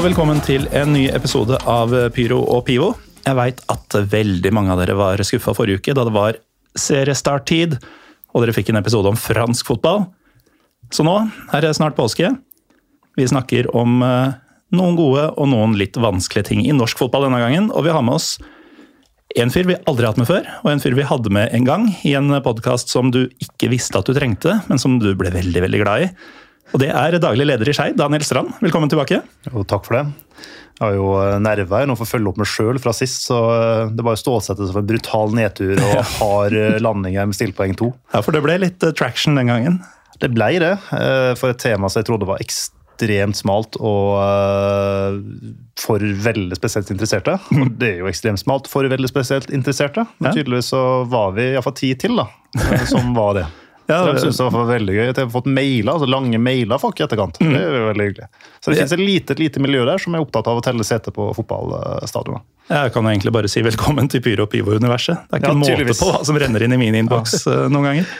og velkommen til en ny episode av Pyro og Pivo. Jeg veit at veldig mange av dere var skuffa forrige uke da det var seriestarttid, og dere fikk en episode om fransk fotball. Så nå er det snart påske. Vi snakker om eh, noen gode og noen litt vanskelige ting i norsk fotball denne gangen, og vi har med oss en fyr vi aldri har hatt med før, og en fyr vi hadde med en gang i en podkast som du ikke visste at du trengte, men som du ble veldig, veldig glad i. Og det er daglig leder i Skei, Daniel Strand. Velkommen tilbake. Jo, takk for det. Jeg har jo eh, nerver nå for å følge opp meg sjøl fra sist, så eh, det bare stålsettes for en brutal nedtur og hard eh, landing her med stillpoeng to. Ja, for det ble litt traction den gangen? Det ble det, for et tema som jeg trodde var ekstremt smalt og for veldig spesielt interesserte. Og det er jo ekstremt smalt for veldig spesielt interesserte, men tydeligvis så var vi iallfall ti til da, som var det. Ja, det, de synes det var veldig gøy. Jeg har fått mailer, altså lange mailer folk i etterkant. Mm. Det er veldig hyggelig. Så det finnes et lite, lite miljø der som er opptatt av å telle seter på fotballstadioner. Jeg kan egentlig bare si velkommen til Pyro og Pivo-universet. Det er ikke ja, måte på hva som renner inn i min innboks ja. Eh, noen ganger.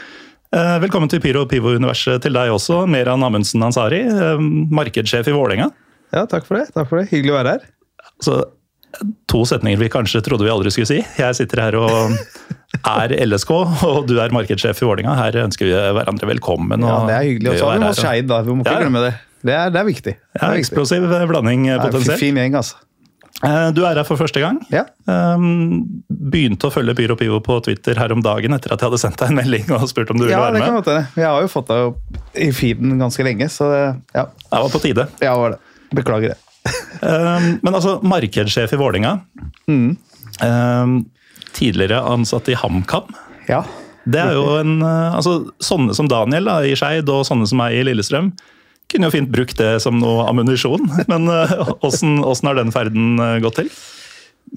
Eh, velkommen til Pyro og Pivo-universet til deg også, Meran Amundsen Ansari, eh, markedssjef i Vålerenga. Ja, takk for det. Takk for det. Hyggelig å være her. Så to setninger vi kanskje trodde vi aldri skulle si. Jeg sitter her og er LSK, og du er markedssjef i Vålinga. Her ønsker vi hverandre velkommen. ja, Det er hyggelig. Og så har vi oss Skeid, da. Vi må ikke ja. glemme det. Det er, det er viktig. Det er ja, Eksplosiv blanding potensielt. Fin gjeng, altså. Eh, du er her for første gang. Ja. Um, begynte å følge Pyro Pivo på Twitter her om dagen etter at jeg hadde sendt deg en melding og spurt om du ville ja, være med. Ja, det kan godt Jeg har jo fått deg opp i feeden ganske lenge, så ja. Det var på tide. Ja, var det. Beklager det. men altså, markedssjef i Vålinga mm. Tidligere ansatt i HamKam. Ja. Det er jo en, eh, altså Sånne som Daniel da, i Skeid og sånne som meg i Lillestrøm kunne jo fint brukt det som noe ammunisjon. Men åssen uh, har den ferden uh, gått til?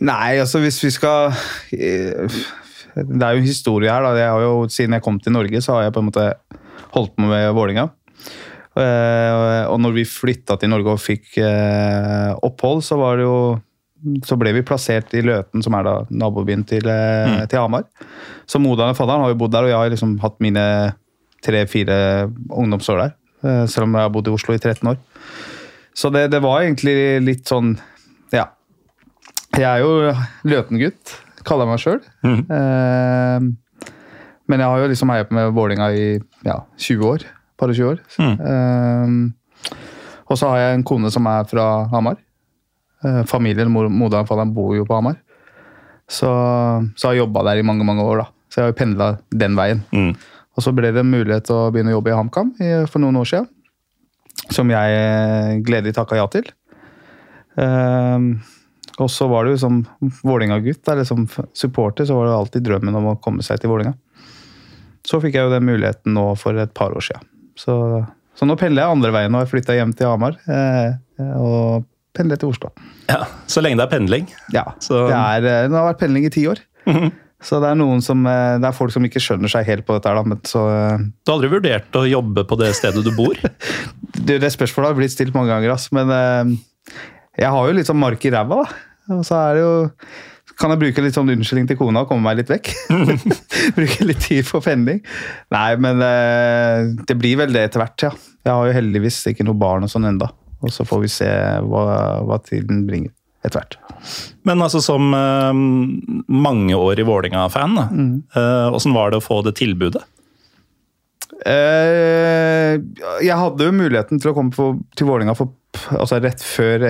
Nei, altså hvis vi skal Det er jo en historie her. da. Jeg jo, siden jeg kom til Norge, så har jeg på en måte holdt på med Vålinga. Og når vi flytta til Norge og fikk opphold, så var det jo så ble vi plassert i Løten, som er da nabobyen til, eh, mm. til Hamar. Så moderen og fadderen har jo bodd der, og jeg har liksom hatt mine tre-fire ungdomsår der. Eh, selv om jeg har bodd i Oslo i 13 år. Så det, det var egentlig litt sånn Ja. Jeg er jo Løten-gutt, kaller jeg meg sjøl. Mm. Eh, men jeg har jo liksom heia på med Vålinga i ja, 20 år. Par og 20 år. Mm. Eh, og så har jeg en kone som er fra Hamar. Eh, familien, moderen faderen, bor jo på Hamar. Så, så har jeg jobba der i mange mange år, da. Så jeg har jo pendla den veien. Mm. Og så ble det mulighet til å begynne å jobbe i HamKam for noen år siden. Som jeg eh, gledelig takka ja til. Um, og så var det jo som Vålinga-gutt, eller som supporter, så var det alltid drømmen om å komme seg til Vålinga. Så fikk jeg jo den muligheten nå for et par år siden. Så, så nå pendler jeg andre veien, og jeg flytta hjem til Hamar. Eh, og pendle til Oslo. Ja, Så lenge det er pendling? Ja. Så... Det, er, eh, det, har vært pendling i ti år. Mm -hmm. Så det er noen som, eh, det er folk som ikke skjønner seg helt på dette. her. Men så, eh, du har aldri vurdert å jobbe på det stedet du bor? det, det spørsmålet har blitt stilt mange ganger, ass. men jeg har jo litt sånn mark i ræva. Og så er det jo kan jeg bruke litt sånn unnskyldning til kona og komme meg litt vekk? bruke litt tid på pendling? Nei, men det blir vel det etter hvert, ja. Jeg har jo heldigvis ikke noe barn og sånn enda. Og så får vi se hva, hva tiden bringer etter hvert. Men altså som uh, mangeårig Vålerenga-fan, mm. uh, var det å få det tilbudet? Uh, jeg hadde jo muligheten til å komme på, til Vålerenga altså rett før,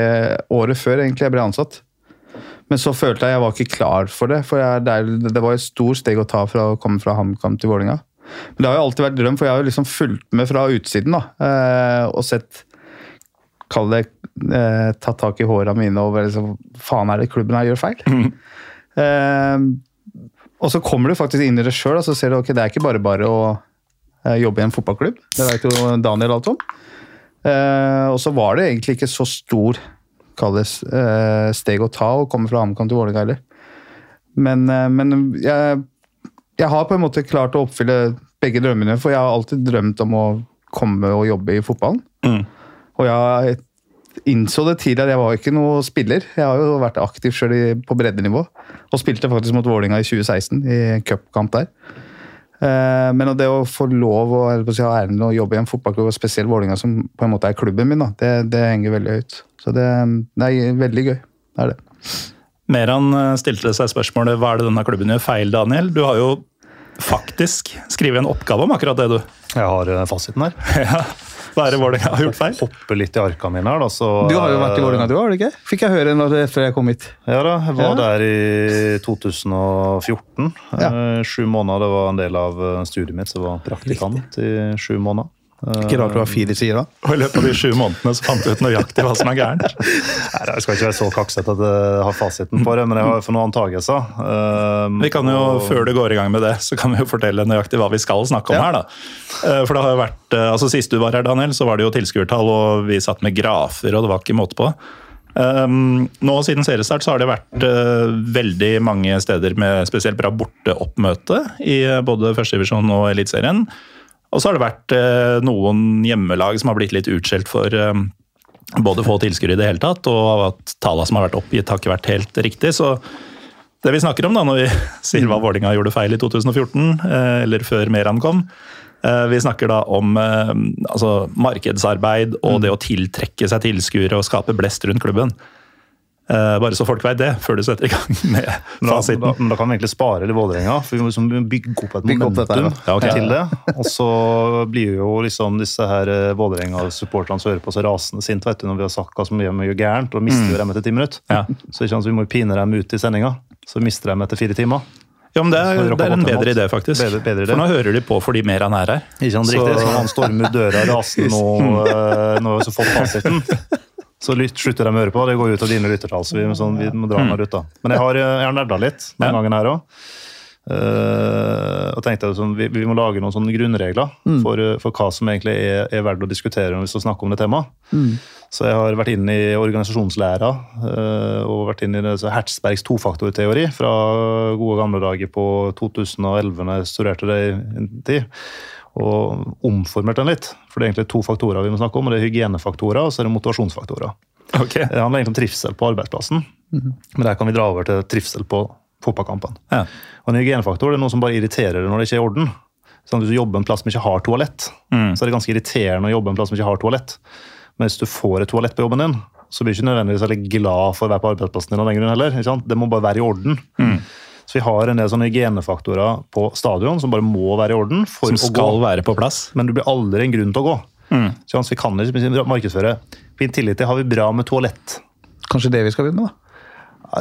året før egentlig jeg ble ansatt. Men så følte jeg jeg var ikke klar for det. For jeg, det, det, var et stort steg å ta fra å komme fra HamKam til Vålerenga. Men det har jo alltid vært drøm, for jeg har jo liksom fulgt med fra utsiden da, og sett kall det eh, tatt tak i håra mine og liksom, faen er det klubben her gjør feil? Mm. Eh, og så kommer du faktisk inn i det sjøl og så ser du ok, det er ikke bare bare å eh, jobbe i en fotballklubb. Det vet jo Daniel alt om. Eh, og så var det egentlig ikke så stor kalles, eh, steg å ta å komme fra HamKam til Vålerenga heller. Men, eh, men jeg, jeg, har på en måte klart å oppfylle begge drømmene, for jeg har alltid drømt om å komme og jobbe i fotballen. Mm. Og jeg innså det tidlig at jeg var ikke noe spiller. Jeg har jo vært aktiv sjøl på breddenivå. Og spilte faktisk mot Vålinga i 2016, i cupkamp der. Eh, Men det å få lov å, eller på å si, ha æren å jobbe i en fotballklubb, og spesielt Vålinga, som på en måte er klubben min, da, det, det henger veldig høyt. Så det, det er veldig gøy. Det er det. Meran eh, stilte seg spørsmålet hva er det denne klubben gjør feil, Daniel? Du har jo faktisk skrevet en oppgave om akkurat det, du. Jeg har eh, fasiten her. Ja. Hva er det Vålerenga har gjort feil? Hopper litt i arka mine her, da. Så, Du har jo vært i Vålerenga, du har du ikke? Fikk jeg høre når, før jeg kom hit. Ja da, jeg var Ja. der i 2014. Ja. Eh, Sju måneder. Det var en del av eh, studiet mitt, så jeg var praktikant i sju måneder. Ikke rart du har fire sider, da. Og I løpet av de sju månedene så fant du ut nøyaktig hva som er gærent. Nei, Jeg skal ikke være så kaksete at jeg har fasiten på det, men jeg har for noen antagelser. Um, Vi kan jo, og- Før du går i gang med det, så kan vi jo fortelle nøyaktig hva vi skal snakke om Ja. her. da. Eh, For det har jo vært, eh, altså Sist du var her, Daniel, så var det jo tilskuertall, og vi satt med grafer, og det var ikke måte på. Um, nå Siden seriestart så har det vært uh, veldig mange steder med spesielt bra borteoppmøte i både førstedivisjon og Eliteserien. Og så har det vært eh, noen hjemmelag som har blitt litt utskjelt for eh, både få tilskuere i det hele tatt, og at tallene som har vært oppgitt, har ikke vært helt riktig. Så det vi snakker om da, når vi sier hva Vålinga gjorde feil i 2014, eh, eller før Meran kom, vi snakker da om altså, markedsarbeid og det å tiltrekke seg tilskuere og skape blest rundt klubben. Eh, Bare så folk vet det, før du setter i gang med Men da, fasiten. da, men da kan vi egentlig spare litt Vålerenga, for vi må liksom bygge opp et momentum opp dette her, ja. Ja, ok. til det. Og så blir jo liksom disse her eh, Vålerenga-supporterne som hører på, så rasende sint vet du, når vi har sagt hva som gjør mye gærent, og mister mm. dem etter ti minutter. Ja. Så ikke sant, vi må pine dem ut i sendinga. Så mister dem etter fire timer. Ja, men det er, det er en bedre idé, faktisk. Bedre- bedre idé. For nå hører de på fordi mer han er her. Ikke sant, Så- riktig? Så han stormer døra rasende nå, eh, nå har vi så fått fasiten. Så lytt, slutter de å høre på. Det går ut av dine lyttertall, så vi, sånn, vi må dra den her ut. da. Men jeg har, jeg har nerda litt denne Ja. gangen her òg. og tenkte jeg sånn, vi, vi må lage noen sånne grunnregler for, eh, for hva som egentlig er, er verdt å diskutere når vi skal snakke om det temaet. Så jeg har vært inn i organisasjonslæra uh, og vært inn i det, så Hertzbergs tofaktorteori fra gode gamle dager på 2011, når jeg studerte det i en tid. Og omformert den litt. For det er egentlig to faktorer vi må snakke om. og Det er hygienefaktorer og så er det motivasjonsfaktorer. Okay. Det handler egentlig om trivsel på arbeidsplassen. Men der kan vi dra over til trivsel på fotballkampen. Ja. Og En hygienefaktor det er noe som bare irriterer deg når det ikke er i orden. Sånn, hvis du jobber en plass som ikke har toalett, Mm. så er det ganske irriterende å jobbe en plass som ikke har toalett. Men hvis du får et toalett på jobben din, så blir du ikke nødvendigvis veldig glad for å være på arbeidsplassen din av den grunn heller. Det må bare være i orden. Mm. Så vi har en del sånne hygienefaktorer på stadion som bare må være i orden for Som å gå. skal være på plass. Men det blir aldri en grunn til å gå. Mm. Så vi kan ikke markedsføre. Fin tillit til har vi bra med toalett. Kanskje det vi skal begynne med, da.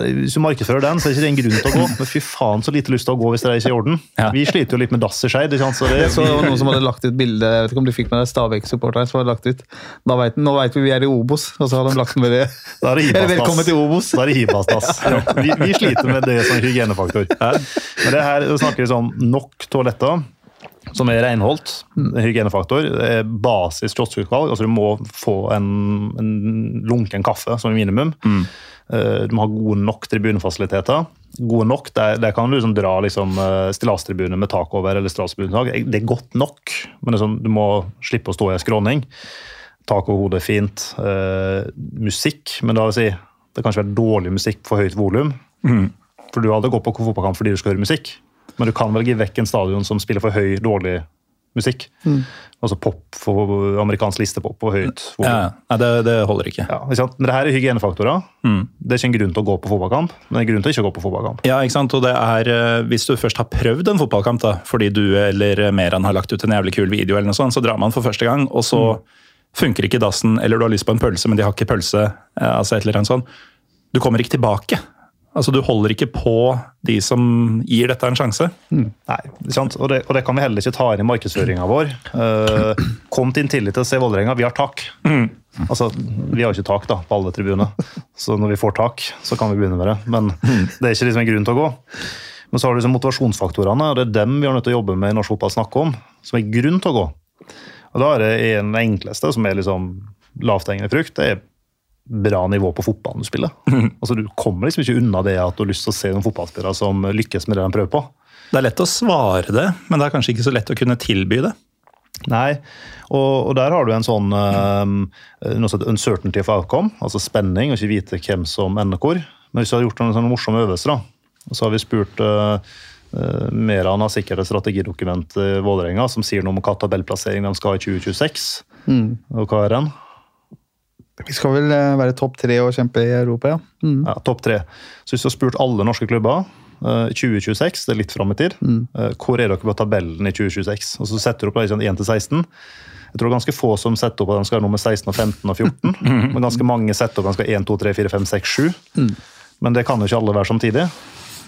Hvis du markedsfører den, så er det ikke en grunn til å gå. Men fy faen, så lite lyst til å gå hvis det er ikke i orden. Ja. Vi sliter jo litt med dass i Skeid. Så det, så det var noen som hadde lagt ut bilde Jeg vet ikke om du fikk med deg Stabæk-supporteren som hadde lagt ut. Da vet, nå vet vi vi er i Obos, og så hadde de lagt med det. Da er det Hibas-dass. velkommen til Obos. Da er det Hibas-dass. Ja. Vi, vi sliter med det som hygienefaktor. Men det her snakker vi om nok toaletter. Som er renholdt. Hygienefaktor. Er basis kioskutvalg. Altså du må få en, en lunken kaffe som minimum. Eh, Du må ha gode nok tribunefasiliteter. Gode nok, Der, der kan du liksom dra liksom, eh, stillastribune med tak over eller strassbunetak. Det er godt nok, men sånn, du må slippe å stå i en skråning. Tak over hodet er fint. Uh, musikk, men da vil si det kan ikke være dårlig musikk for høyt volum. For du hadde gått på fotballkamp fordi du skal høre musikk. Men du kan velge vekk en stadion som spiller for høy, dårlig musikk. Altså pop for amerikansk listepop og høyt volum. Ja, nei, det, det holder ikke. Ja, ikke sant? Men det her er hygienefaktorer. Det er ikke en grunn til å gå på fotballkamp, men det er en grunn til å ikke gå på fotballkamp. Ja, ikke sant? Og det er, eh, Hvis du først har prøvd en fotballkamp, da, fordi du eller Meran har lagt ut en jævlig kul video, eller noe sånt, så drar man for første gang, og så funker ikke dassen, eller du har lyst på en pølse, men de har ikke pølse. eh, altså et eller annet sånt. Du kommer ikke tilbake. Altså, Du holder ikke på de som gir dette en sjanse. Nei, ikke sant? Og, det, og det kan vi heller ikke ta inn i markedsføringa vår. Uh, kom til Intility og se Vålerenga, vi har tak. Altså, Vi har jo ikke tak da, på alle tribuner, så når vi får tak, så kan vi begynne med det. Men det er ikke liksom en grunn til å gå. Men så har du liksom motivasjonsfaktorene, og det er dem vi har nødt til å jobbe med i norsk fotball snakke om, som er grunn til å gå. Og Da er det en av de enkleste, som er liksom lavthengende frukt, det er bra nivå på fotballen du spiller. Altså Du kommer liksom ikke unna det at du har lyst til å se noen fotballspillere som lykkes med det de prøver på. Det er lett å svare det, men det er kanskje ikke så lett å kunne tilby det. Nei, og, og der har du en sånn um, noe sånt uncertainty of outcome, altså spenning, og ikke vite hvem som ender hvor. Men hvis vi har gjort noen sånne morsomme øvelser, da, og så har vi spurt uh, Uh, Meran har sikkert et strategidokument i Vålerenga som sier noe om hva tabellplassering de skal ha i 2026. Og hva er den? Vi skal vel eh, være topp tre og kjempe i Europa, ja. Mm. Ja, Topp tre. Så hvis du har spurt alle norske klubber eh, i 2026, det er litt fram i tid, eh, hvor er dere på tabellen i 2026? Og så setter du opp liksom 1 til 16. Jeg tror det er ganske få som setter opp at de skal ha nummer 16, og 15 og 14. Men ganske mange setter opp at de skal ha 1, 2, 3, 4, 5, 6, 7. Men det kan jo ikke alle være samtidig.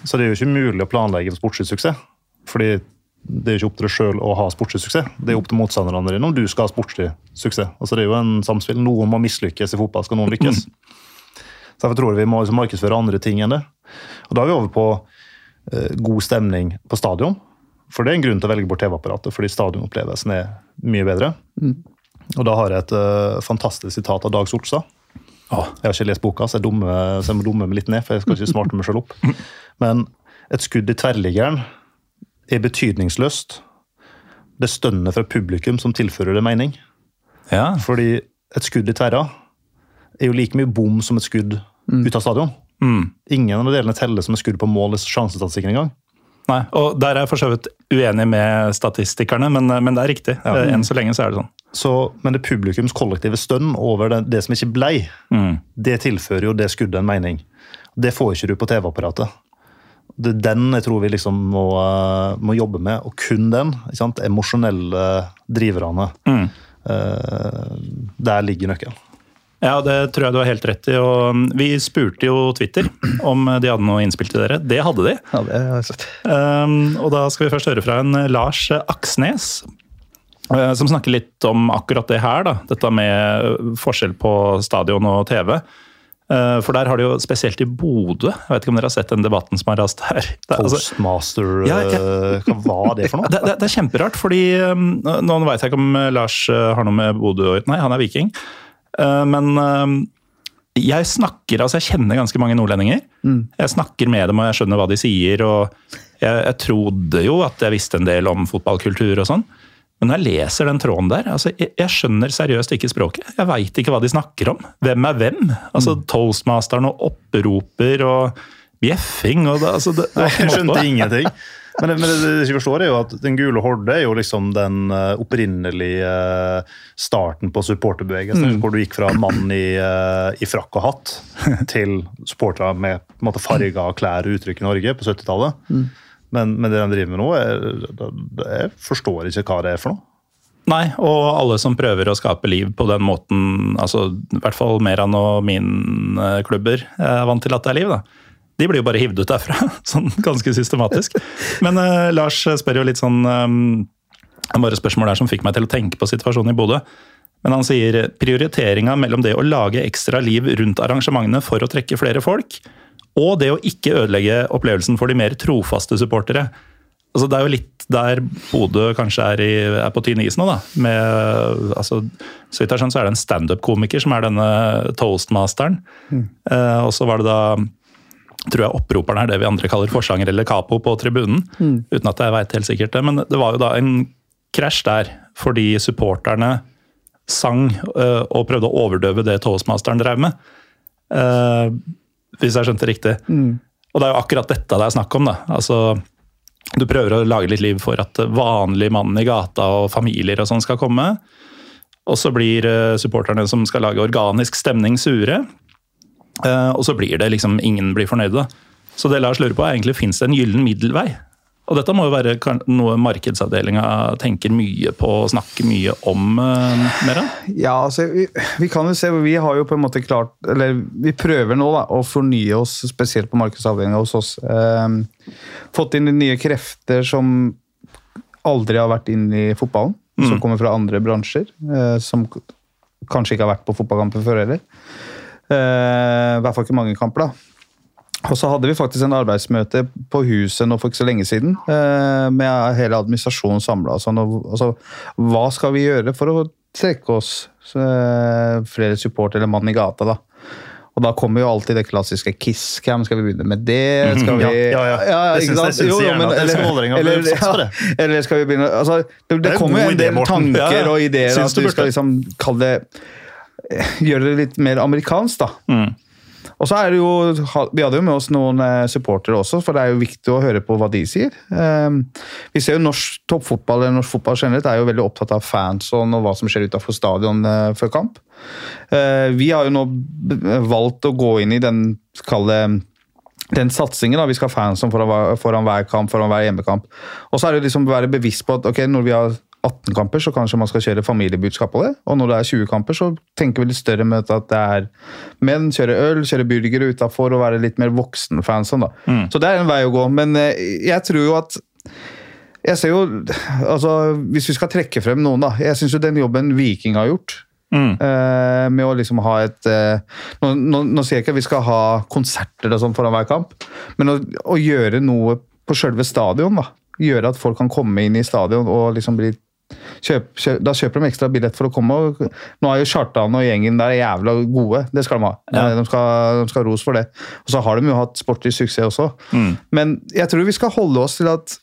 Så det er jo ikke mulig å planlegge for sportslig suksess. Fordi det er ikke opp til deg sjøl å ha sportslig suksess. Det er opp til motstanderne dine om du skal ha sportslig suksess. Altså Det er jo en samspill. Noen må mislykkes i fotball, skal noen lykkes. Så Derfor tror jeg vi må liksom markedsføre andre ting enn det. Og Da er vi over på eh, god stemning på stadion. For det er en grunn til å velge bort TV-apparatet, fordi stadionopplevelsen er mye bedre. Og da har jeg et eh, fantastisk sitat av Dag Solstad. Å, Jeg har ikke lest boka, så jeg, dumme, så jeg må dumme meg litt ned, for jeg skal ikke smarte meg selv opp. Men et skudd i tverrliggeren er betydningsløst. Det stønner fra publikum som tilfører det mening. ja. Fordi et skudd i tverra er jo like mye bom som et skudd ut av stadion. Mm. Ingen av delene teller som et skudd på mål i sjansestatistikken engang. Nei, og Der er jeg for så vidt uenig med statistikerne, men, men det er riktig. Ja. Enn så lenge så er det sånn. Så, men det publikums kollektive stønn over det, det som ikke blei, Mm. det tilfører jo det skuddet en mening. Det får ikke du på TV-apparatet. Det er den jeg tror vi liksom må, eh, må jobbe med, og kun den. Ikke sant? Emosjonelle driverne. Mm. Eh, der ligger nøkkelen. Ja, det tror jeg du har helt rett i. og mm, Vi spurte jo Twitter om de hadde noe innspill til dere. Det hadde de. Ja, det har jeg sett. Um, og da skal vi først høre fra en eh, Lars Aksnes. Som snakker litt om akkurat det her. da, Dette med forskjell på stadion og TV. Eh, For der har de jo spesielt i Bodø Jeg vet ikke om dere har sett den debatten som har rast her. Er altså, Postmaster Ja, ja. eh, Hva var det for noe? det, det, det er kjemperart, fordi um, Nå veit jeg ikke om eh, Lars eh, har noe med Bodø å gjøre. Nei, han er viking. Eh, men jeg snakker, altså jeg kjenner ganske mange nordlendinger. Jeg snakker med dem og jeg skjønner hva de sier. og jeg, jeg trodde jo at jeg visste en del om fotballkultur og sånn. Men når jeg leser den tråden der, altså jeg, jeg skjønner seriøst ikke språket. Jeg veit ikke hva de snakker om. Hvem er hvem? Altså Toastmasteren og opproper og bjeffing og det, altså det, det Jeg skjønte ingenting. Men men det, det jeg forstår er jo at Den gule horde er jo liksom den eh, opprinnelige eh, starten på supporterbevegelsen. Hvor du gikk fra mann i, eh, i frakk og hatt til supportere med på en måte, farga klær og uttrykk i Norge på 70-tallet. Men, men det de driver med nå, det- jeg forstår ikke hva det er for noe. Nei, og alle som prøver å skape liv på den måten, altså i hvert fall Meran og min eh, klubber er vant til at det er liv, da. De blir jo bare hivd ut derfra, sånn ganske systematisk. Men uh, Lars spør jo litt sånn um, Bare spørsmål der som fikk meg til å tenke på situasjonen i Bodø. Men han sier prioriteringa mellom det å lage ekstra liv rundt arrangementene for å trekke flere folk, og det å ikke ødelegge opplevelsen for de mer trofaste supportere. Altså, det er jo litt der Bodø kanskje er, i, er på tynn is nå. da. Med, altså, så vidt jeg skjønner, så er det en standup-komiker som er denne toastmasteren. Eh, og så var det da tror jeg opproperen er det vi andre kaller forsanger eller capo på tribunen. Uten at jeg veit helt sikkert det. Men det var jo da en krasj der, fordi supporterne sang eh, og prøvde å overdøve det toastmasteren drev med. Eh, hvis jeg skjønte riktig. Og det er jo akkurat dette det er snakk om. da. Altså, du prøver å lage litt liv for at vanlige mann i gata og familier og sånn skal komme. Og så blir eh, supporterne som skal lage organisk stemning, sure. Eh, og så blir det liksom ingen blir fornøyde. Så det Lars lurer på er egentlig fins det en gyllen middelvei. Og dette må jo være noe markedsavdelinga tenker mye på og snakker mye om. Mer. Mera. Ja, altså, vi, vi kan jo se, vi har jo på en måte klart Eller vi prøver nå da, å fornye oss, spesielt på markedsavdelinga hos oss. Eh, fått inn nye krefter som aldri har vært inn i fotballen. Som kommer fra andre bransjer. Eh, som kanskje ikke har vært på fotballkamper før heller. Eh, I hvert fall ikke mange kamper, da. Og så hadde vi faktisk en arbeidsmøte på huset nå for ikke så lenge siden, eh, med hele administrasjonen samla. Sånn, altså, hva skal vi gjøre for å trekke oss eh, flere support eller mann i gata, da? Og da kommer jo alltid det klassiske Kiss Cam. Skal vi begynne med det? Skal vi Ja, ja, ja. Ikke sant? jeg- jeg Jo, jo, gjerne men- at det er eller- Vålerenga eller- det. ja, Eller skal vi begynne altså, Det, det er kommer jo en del tanker Ja, ja. og ideer at du vi skal liksom kalle det Gjøre det litt mer amerikansk, da. Og så er det jo, Vi hadde jo med oss noen eh, supportere også, for det er jo viktig å høre på hva de sier. Eh, vi ser jo Norsk toppfotball eller norsk fotball generelt er jo veldig opptatt av fans og hva som skjer utenfor stadion eh, før kamp. Vi har jo nå valgt å gå inn i den, den satsingen. da, Vi skal ha fans foran, foran hver kamp, foran hver hjemmekamp. Og så er det liksom å være bevisst på at ok, når vi har 18 kamper, så kanskje man skal kjøre familiebudskap på det. Og når det er 20 kamper, så tenker vi litt større med at det er menn kjøre øl, kjøre burgere utafor og være litt mer voksenfansen. da. Mm. Så det er en vei å gå. Men eh, jeg tror jo at jeg ser jo, altså Hvis vi skal trekke frem noen, da. Jeg syns jo den jobben Viking har gjort mm. Uh, med å liksom ha et uh, nå, nå, nå, sier jeg ikke at vi skal ha konserter og sånn foran hver kamp, men å, å gjøre noe på selve stadion. da. Gjøre at folk kan komme inn i stadion og liksom bli Kjøp, kjøp, da kjøper de ekstra billett for å komme. Og, nå er jo Kjartan og gjengen der jævla gode. Det skal de ha. Ja. De, skal, de skal ros for det. Og så har de jo hatt sportlig suksess også. Mm. Men jeg tror vi skal holde oss til at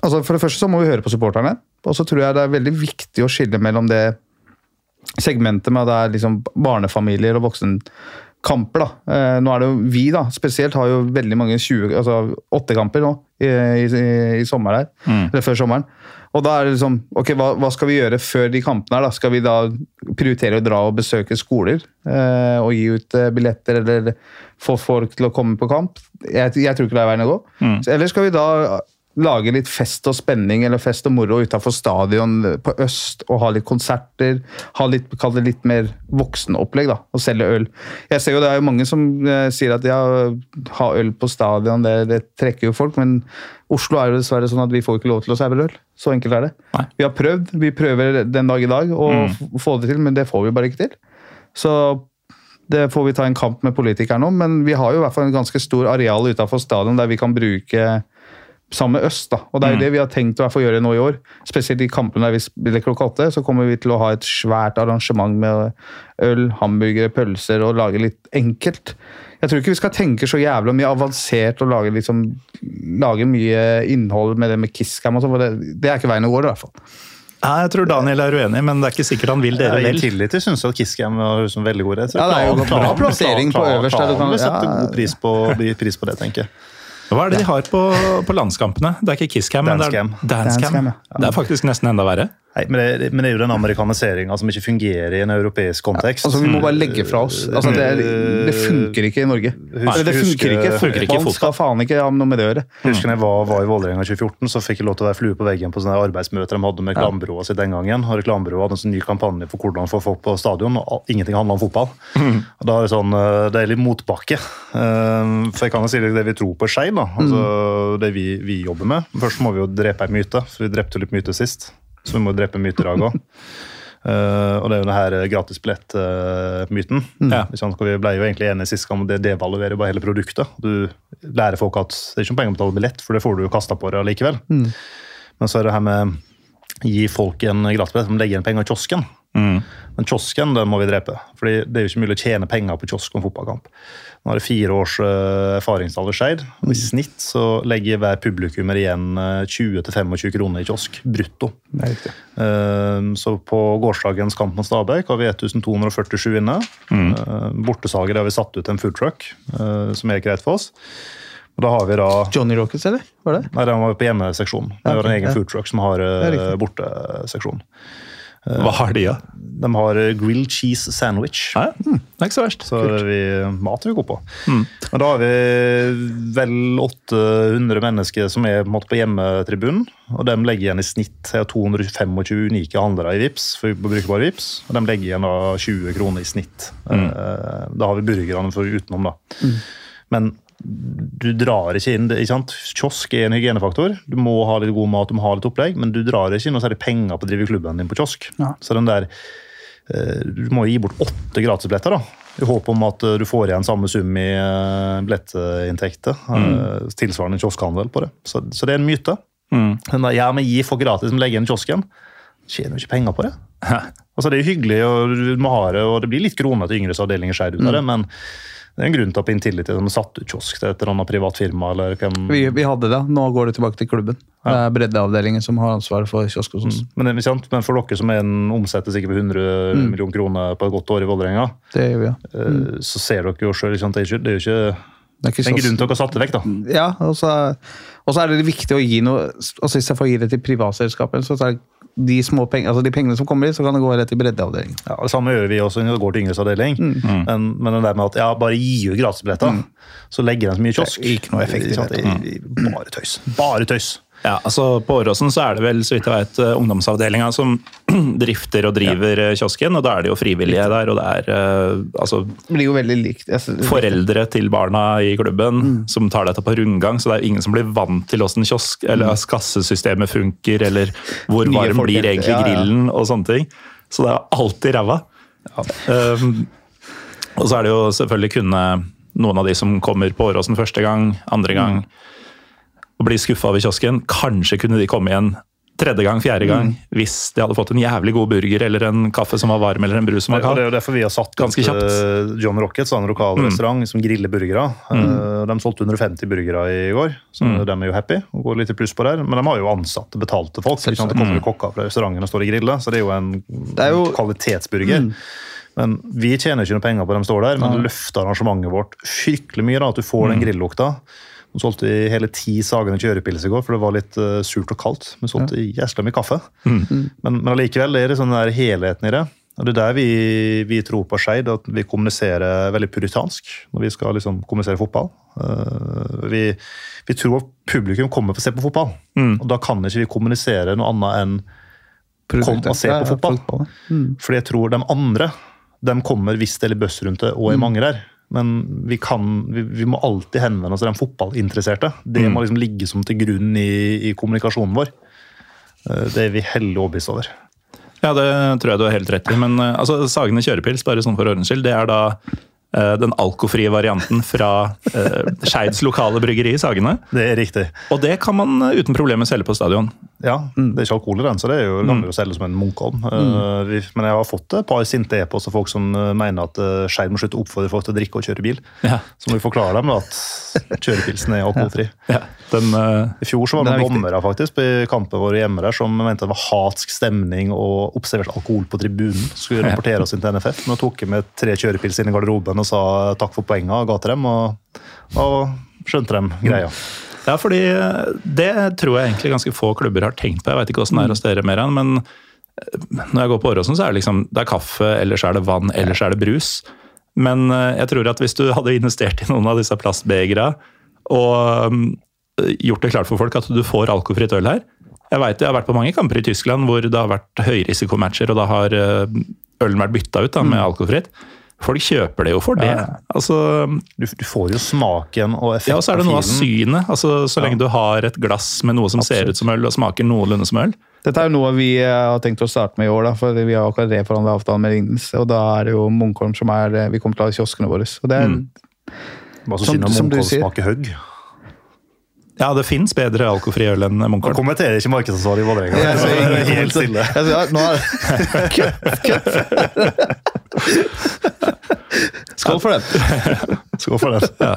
altså For det første så må vi høre på supporterne. Og så tror jeg det er veldig viktig å skille mellom det segmentet med at det er liksom barnefamilier og voksenkamper. da. Eh, nå er det jo Vi da, spesielt har jo veldig mange 20, altså åtte kamper nå i, i, i sommer her, mm. eller før sommeren. Og da er det liksom Ok, hva, hva, skal vi gjøre før de kampene her, da? Skal vi da prioritere å dra og besøke skoler eh, og gi ut eh, billetter, eller få folk til å komme på kamp? Jeg, jeg tror ikke det er veien å gå. Mm. Eller skal vi da lage litt fest og spenning eller fest og moro utafor stadion på øst og ha litt konserter. ha litt, Kall det litt mer voksenopplegg, da, og selge øl. Jeg ser jo Det er jo mange som eh, sier at ja, ha øl på stadion, det, det, trekker jo folk. Men Oslo er jo dessverre sånn at vi får ikke lov til å servere øl. Så enkelt er det. Nei. Vi har prøvd, vi prøver den dag i dag å mm. få det til, men det får vi bare ikke til. Så det får vi ta en kamp med politikerne om, men vi har jo i hvert fall en ganske stor areal utafor stadion der vi kan bruke sammen med Øst. da. Og Det er jo mm. det vi har tenkt å gjøre nå i år. Spesielt i kampene der vi spiller klokka åtte, så kommer vi til å ha et svært arrangement med øl, hamburgere, pølser og lage litt enkelt. Jeg tror ikke vi skal tenke så jævlig mye avansert og lage, liksom, lage mye innhold med det med Kisscam og sånn, for det, det, er ikke veien å gå, i hvert fall. Nei, jeg tror Daniel er uenig, men det er ikke sikkert han vil dere vel. Jeg tillit til syns at Kisscam er veldig god. Ja, det er jo bra plassering på øverst. Du kan sette god pris på, pris på det, tenker jeg. Hva er det de har på, på landskampene? Det er ikke Kisscam, men det er Dancecam. Det er faktisk nesten enda verre. Nei, men det, men det, er jo den amerikaniseringa som ikke fungerer i en europeisk kontekst. Ja, altså Vi må bare legge fra oss. Altså, det, det, funker ikke i Norge. Nei, det funker ikke. Funker ikke Man skal faen ikke ha noe med det å gjøre. Husker jeg var, var i Vålerenga 2014, så fikk jeg lov til å være flue på veggen på sånne arbeidsmøter de hadde med reklamebyrået sitt den gangen. Og reklamebyrået hadde en sånn ny kampanje for hvordan få folk på stadion, og ingenting handla om fotball. Mm. Og da er Det sånn, eh, det er litt motbakke. Eh, for jeg kan jo si det, det vi tror på er Skei, altså, mm. det vi, vi, jobber med. Først må vi jo drepe en myte, for vi drepte litt myte sist. Så vi må drepe myter òg. Uh, og det er jo denne gratisbillett-myten. Uh, ja. Vi ble jo egentlig enige sist gang om det devaluerer bare hele produktet. Du lærer folk at det er ikke noe penger å betale billett, for det får du jo kasta på deg likevel. Mm. Men så er det her med gi folk en gratisbillett, de legger igjen penger i kiosken. Mm. Men kiosken den må vi drepe. fordi det er jo ikke mulig å tjene penger på kiosk og fotballkamp. Nå har det fire års erfaringstall i Skeid. I snitt så legger hver publikummer igjen 20-25 eh, kroner i kiosk. Brutto. Uh, så på gårsdagens kamp mot Stabæk har vi 1247 inne. Mm. Bortesalget har vi satt ut en food truck, som er greit for oss. Og da har vi da... Johnny Rockets, eller? Var det? Nei, den var på hjemmeseksjonen. Vi har en egen ja. food truck som har borteseksjon. Hva har de, da? De har grilled cheese sandwich. Ja, mm, det er ikke så verst. Så vi, mat er vi gode på. Mm. Men da har vi vel 800 mennesker som er på, på hjemmetribunen. Og de legger igjen i snitt 225 unike handlere i VIPS, for vi bruker bare VIPS. Og de legger igjen da 20 kroner i snitt. Mm. Eh, da har vi burgerne for utenom, da. Mm. Men du drar ikke inn ikke sant? Kiosk er en hygienefaktor. Du må ha litt god mat, du må ha litt opplegg, men du drar ikke inn noe særlig penger på å drive klubben din på kiosk. Ja. Så den der, eh, Du må gi bort åtte gratisbilletter da, i håp om at eh, du får igjen samme sum i eh, billettinntekter. Mm. Tilsvarende kioskhandel på det. Så, så, det er en myte. Mm. Den der, ja, men gi folk gratis som legger inn kiosken. Tjener jo ikke penger på det. altså Det er jo hyggelig, og du må ha det, og det blir litt kroner til yngres avdelinger skjer ut av det, mm. men Det er en grunn til at Intility de satt ut kiosk til et eller annet privat firma. eller hvem... Vi, vi hadde det, nå går det tilbake til klubben. Det er breddeavdelingen som har ansvaret for kiosk hos oss. Men, det er sant, men for dere som er en omsetter sikkert på 100 Mm. millioner kroner på et godt år i Vålerenga, ja. mm. så ser dere jo liksom, det er det er jo ikke Det er ikke en grunn til dere har satt det vekk. da. Ja, og så, er det viktig å gi noe altså jeg får gi det til privatselskapet, så er det de, små peng, altså de pengene som kommer i, så kan det gå rett i breddeavdelingen. Ja, det samme gjør vi også når det går til yngresavdeling. Mm. Men, men det der med at ja, bare gi ut gratisbilletter, så legger den så mye kiosk. Det er ikke noe effekt i det. Bare tøys. Bare tøys. Ja, altså På Åråsen så er det vel så vidt jeg vet, eh, ungdomsavdelinga som drifter og driver ja. kiosken. og Da er det jo frivillige der, og det er eh, altså, Det blir jo veldig likt. Foreldre til barna i klubben som tar dette på rundgang. Så det er ingen som blir vant til åssen kiosk eller kassesystemet funker, eller hvor varm blir egentlig ja, grillen og sånne ting. Så det er alltid ræva. Um, og så er det jo selvfølgelig kunne noen av de som kommer på Åråsen første gang, andre gang, og blir skuffa over kiosken. Kanskje kunne de komme igjen tredje gang, fjerde gang, hvis de hadde fått en jævlig god burger eller en kaffe som var varm, eller en brus som var kald. det er jo derfor vi har satt Ganske kjapt. eh, John Rockets, en lokal restaurant som griller burgere. Eh, De solgte 150 burgere i går, så de er jo happy og går litt i pluss på der. Men de har jo ansatte, betalte folk. Ikke sant? Det kommer jo kokker fra restauranten og står og griller, så det er jo en er jo- kvalitetsburger. Men vi tjener ikke noe penger på at de står der, men det løfter arrangementet vårt fryktelig mye. da, At du får den grillukta. Nå solgte vi hele ti sagende kjørepils i går, for det var litt uh, surt og kaldt. Men solgte jæskla mye kaffe. Men, men allikevel er det sånn der helheten i det. Og Det er der vi, vi tror på Skeid, at vi kommuniserer veldig puritansk når vi skal liksom kommunisere fotball. Uh, vi, vi tror at publikum kommer for å se på fotball, og da kan ikke vi kommunisere noe annet enn kom og se Ja, på ja, fotball. Mm. Fordi jeg tror de andre de kommer hvis det er litt bøss rundt det, og er Mm. mange der. Men vi, kan, vi, vi må alltid henvende oss til de fotballinteresserte. Det Mm. må liksom ligge som til grunn i, i kommunikasjonen vår. Eh, Det er vi hellig overbevist over. Ja, det tror jeg du har helt rett i. Men eh, altså, Sagene kjørepils, bare sånn for ordens skyld, det er da den alkofrie varianten fra uh, Skeids lokale bryggeri, i Sagene. Det er riktig. Og det kan man eh, uten problemer selge på stadion. Ja, Det er ikke alkohol i den, så det er jo, kan vi jo selge som en Munkholm. Mm. Men jeg har fått et par sinte e-poster folk som eh, mener at Skeid må slutte å oppfordre folk til å drikke og kjøre bil. Ja. Så må vi forklare dem at kjørepilsen er alkoholfri. Ja, den, uh, I fjor så var det er dommere faktisk i kampen vår hjemme der som mente det var hatsk stemning og observert alkohol på tribunen. Skulle rapportere oss inn til NFF. Nå tok med tre kjørepils inn i garderoben og sa takk for poengene og ga til dem. Og, og skjønte dem greia. ja, fordi eh, det tror jeg egentlig ganske få klubber har tenkt på. Jeg vet ikke åssen det er hos dere, Meran, men eh, når jeg går på Åråsen, så er det liksom det er kaffe, ellers er det vann, ellers er det brus. Men eh, jeg tror at hvis du hadde investert i noen av disse plastbegera og mm, gjort det klart for folk at du får alkoholfritt øl her Jeg vet, jeg har vært på mange kamper i Tyskland hvor det har vært høyrisikomatcher, og da har ølen vært bytta ut da, med alkoholfritt. Folk kjøper det jo for det. Ja, ja. Altså, Du, du får jo smaken og effekten ja, og så er det noe av synet. Altså, så lenge du har et glass med noe som ser ut som øl og smaker noenlunde som øl. Dette er jo noe vi eh, har tenkt å starte med i år, da, for vi har akkurat reforhandla avtalen med Ringnes. Og da er det jo Munkholm som er eh, Vi kommer til å ha kioskene våre. Og det er, Bare så Som- synd om som Munkholm smaker høgg. Ja, det fins bedre alkoholfri øl enn Han Munkholm. kommenterer ikke markedsansvaret i Vålerenga. Det er Helt stille. Jeg sier, ja, nå er Skål for den! Skål for den. Ja.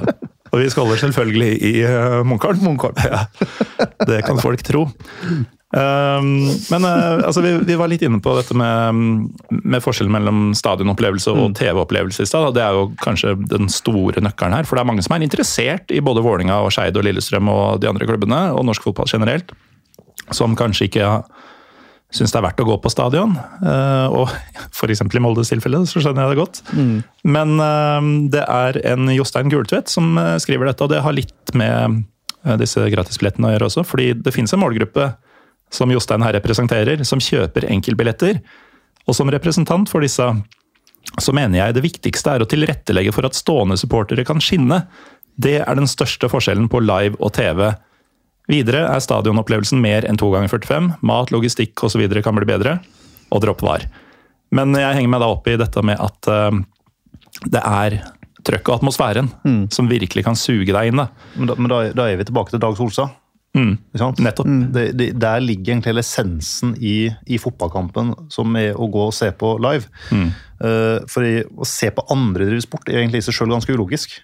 Og vi skåler selvfølgelig i uh, Munkholm. Ja. Det kan folk tro. Um, men uh, altså, vi, vi var litt inne på dette med, med forskjellen mellom stadionopplevelse og TV-opplevelse i stad. Det er jo kanskje den store nøkkelen her. For det er mange som er interessert i både Vålinga og Skeid og Lillestrøm og de andre klubbene, og norsk fotball generelt, som kanskje ikke syns det er verdt å gå på stadion. Uh, og f.eks. i Moldes tilfelle, så skjønner jeg det godt. Men uh, det er en Jostein Gultvedt som uh, skriver dette, og det har litt med disse gratisbillettene å gjøre også. Fordi det finnes en målgruppe som Jostein her representerer, som kjøper enkeltbilletter. Og som representant for disse, så mener jeg det viktigste er å tilrettelegge for at stående supportere kan skinne. Det er den største forskjellen på live og TV. Videre er stadionopplevelsen mer enn to ganger 45. Mat, logistikk osv. kan bli bedre. Og dropp var. Men jeg henger meg da opp i dette med at uh, det er trøkk og atmosfæren som virkelig kan suge deg inn. da. Men, da, men da, da er vi tilbake til Dag Solstad. Ikke sant? Nettopp. Det, det, der ligger egentlig hele essensen i, i fotballkampen, som er å gå og se på live. Eh, fordi å se på andre drive sport er egentlig i seg sjøl ganske ulogisk.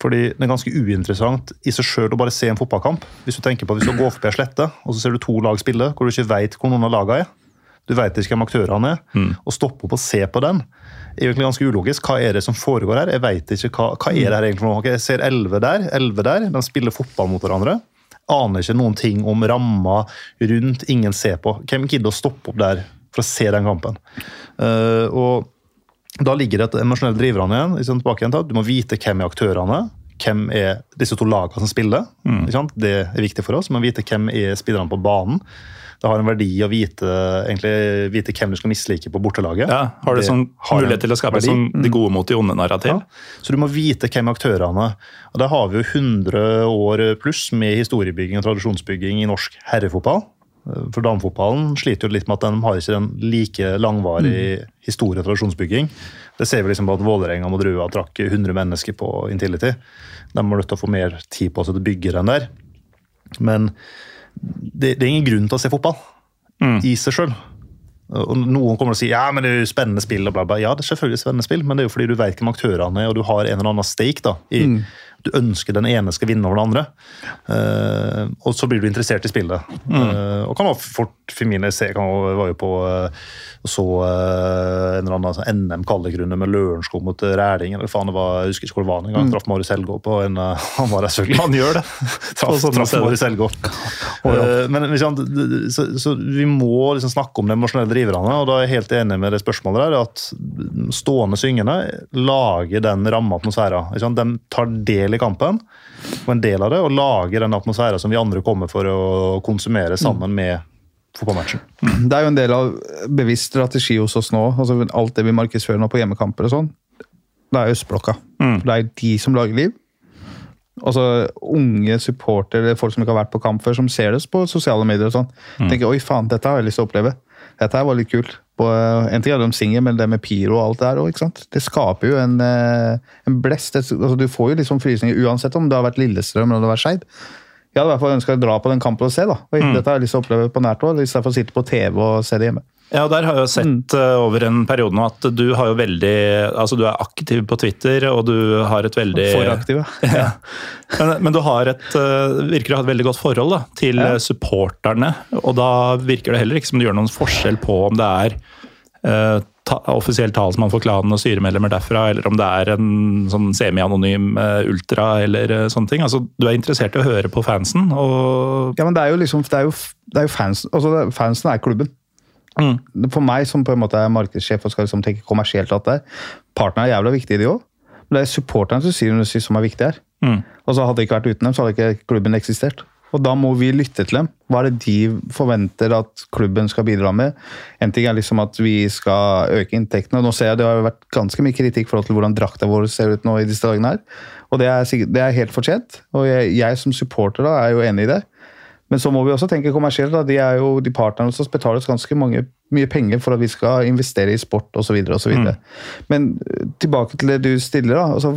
Fordi det er ganske uinteressant i seg sjøl å bare se en fotballkamp. Hvis du tenker på hvis du går forbi ei slette, og så ser du to lag spille, hvor du ikke veit hvor noen av lagene er. Du veit ikke hvem aktørene er. Å stoppe opp og se på den er egentlig ganske ulogisk. Hva er det som foregår her? Jeg vet ikke hva, hva er det her egentlig for noe. Jeg ser elleve der, elleve der. De spiller fotball mot hverandre. Aner ikke noen ting om ramma rundt. Ingen ser på. Hvem gidder å stoppe opp der for å se den kampen? Uh, og da ligger det et emosjonelt driverne igjen. Sant, tilbake igjen til at Du må vite hvem er aktørene. Hvem er disse to lagene som spiller? Ikke sant? Det er viktig for oss. Men vite hvem er spillerne på banen. Det har en verdi å vite, egentlig, vite hvem du skal mislike på bortelaget. Ja, har du sånn mulighet til å skape sånn de gode mot de onde-narrativ? Ja. Så du må vite hvem aktørene. Og Der har vi jo 100 år pluss med historiebygging og tradisjonsbygging i norsk herrefotball. For damefotballen sliter jo litt med at de har ikke den like langvarig historie- og tradisjonsbygging. Det ser vi liksom på at Vålerenga og Drua trakk 100 mennesker på Intility. De må nødt til å få mer tid på seg til å bygge den der. Men det, det er ingen grunn til å se fotball i seg sjøl. Og Noen kommer til å si ja, men det er jo spennende spill. og bla bla. Ja, det er selvfølgelig spennende spill, men det er jo fordi du vet hvem aktørene er, og du har en eller annen stake. da, i, Du ønsker den ene skal vinne over den andre. Uh, og så blir du interessert i spillet. Eh, og kan fort for min se, kan, var jo på eh, så en eller annen altså, NM-kvalikrunde med Lørenskog mot Rælingen. Eller faen det var, Jeg husker ikke hvor det var en gang. Traff Marius Helgå på en Han var der selvfølgelig. han gjør det. Traff, traff. Marius Helgå. Eh, Men liksom, så, så vi må liksom snakke om de emosjonelle driverne, og da er jeg helt enig med det spørsmålet der, at stående syngende lager den ramma atmosfæra. De tar del i kampen, og en del av det, og lager den atmosfæren som vi andre kommer for å konsumere sammen med fotballmatchen. Det er jo en del av bevisst strategi hos oss nå. altså Alt det vi markedsfører nå på hjemmekamper og sånn, det er østblokka. Det er de som lager liv. Altså Unge supportere folk som ikke har vært på kamp før, som ser det på sosiale medier og sånn. tenker oi faen, dette har jeg lyst til å oppleve. Dette her var litt kult. Eh, en ting er de synger, men det med pyro og alt det der òg. Det skaper jo en, eh, en blest. Altså, du får jo liksom frysninger uansett om det har vært Lillestrøm eller det har vært Skeid. Jeg hadde i hvert fall ønska å dra på den kampen og se. da. Oi, Dette har jeg lyst til å oppleve på nært hold, istedenfor å sitte på TV og se det hjemme. Ja, der har jeg jo sett eh, over en periode nå at du har jo veldig Altså, du er aktiv på Twitter, og du har et veldig For aktiv, Ja. Men, men du har et, eh, virker å ha et veldig godt forhold da, til Ja. supporterne. Og da virker det heller ikke som du gjør noen forskjell på om det er eh, ta, offisiell talsmann for klanen og styremedlemmer derfra, eller om det er en sånn semi-anonym eh, ultra eller sånne ting. Altså, du er interessert i å høre på fansen, og Ja, men det er jo liksom, det er jo, det er jo fansen, altså Fansen er klubben. Mm. For meg som på en måte er markedssjef og skal liksom tenke kommersielt, at det, partene er jævla viktige, de òg. Men det er supporterne som sier og som er viktig her. Mm. Og så Hadde det ikke vært uten dem, så hadde ikke klubben eksistert. Og Da må vi lytte til dem. Hva er det de forventer at klubben skal bidra med? En ting er liksom at vi skal øke inntektene. og Nå ser jeg Det har vært ganske mye kritikk i forhold til hvordan drakta vår ser ut nå i disse dagene. her. Og Det er, det er helt fortjent. Og jeg, jeg som supporter da, er jo enig i det. Men så må vi også tenke kommersielt. De er jo de partnerne som betaler oss ganske mange, mye penger for at vi skal investere i sport osv. Mm. Men eh, tilbake til det du stiller. da, altså,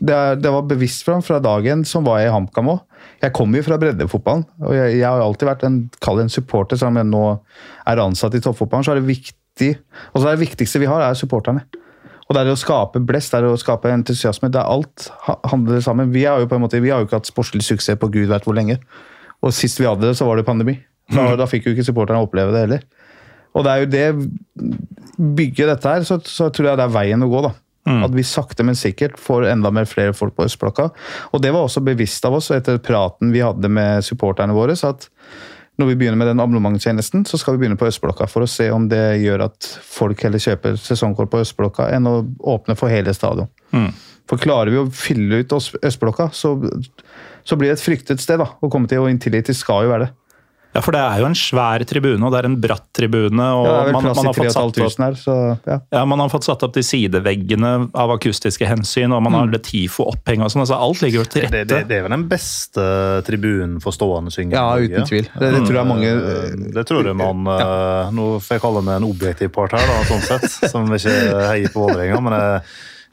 det, er, det var bevisst fra, fra dagen som var jeg i HamKam òg. Jeg kommer jo fra breddefotballen, og jeg, jeg har alltid vært en, en supporter, selv om jeg nå er ansatt i toppfotballen. så er det viktig, altså det viktigste vi har, er supporterne. Og det er å skape blest, det er å skape entusiasme. det er Alt handler sammen. Vi har jo på en måte, vi har jo ikke hatt sportslig suksess på gud veit hvor lenge. Og sist vi hadde det, så var det pandemi. Da, da fikk jo ikke supporterne oppleve det heller. Og det er jo det Bygge dette her, så, så tror jeg det er veien å gå. da. At vi sakte, men sikkert får enda mer flere folk på Østblokka. Og det var også bevisst av oss etter praten vi hadde med supporterne våre. så at når vi begynner med den abonnementstjenesten, så skal vi begynne på Østblokka for å se om det gjør at folk heller kjøper sesongkort på Østblokka enn å åpne for hele stadion. For klarer vi å fylle ut Østblokka, så, så blir det et fryktet sted da, å komme til, og Intility skal jo være det. Ja, for det er jo en svær tribune, og det er en bratt tribune. og Ja, det man, man, har fått satt opp, her, så ja. ja, man har fått satt opp de sideveggene av akustiske hensyn, og man har det TIFO-oppheng og sånn. altså Alt ligger jo til rette. det, det er vel den beste tribunen for stående synging? Ja, uten tvil. Det, det tror jeg mange Eh, Det tror jeg man eh, Nå får jeg kalle meg en objektiv part her, da, sånn sett, som ikke heier på Vålerenga. Men jeg,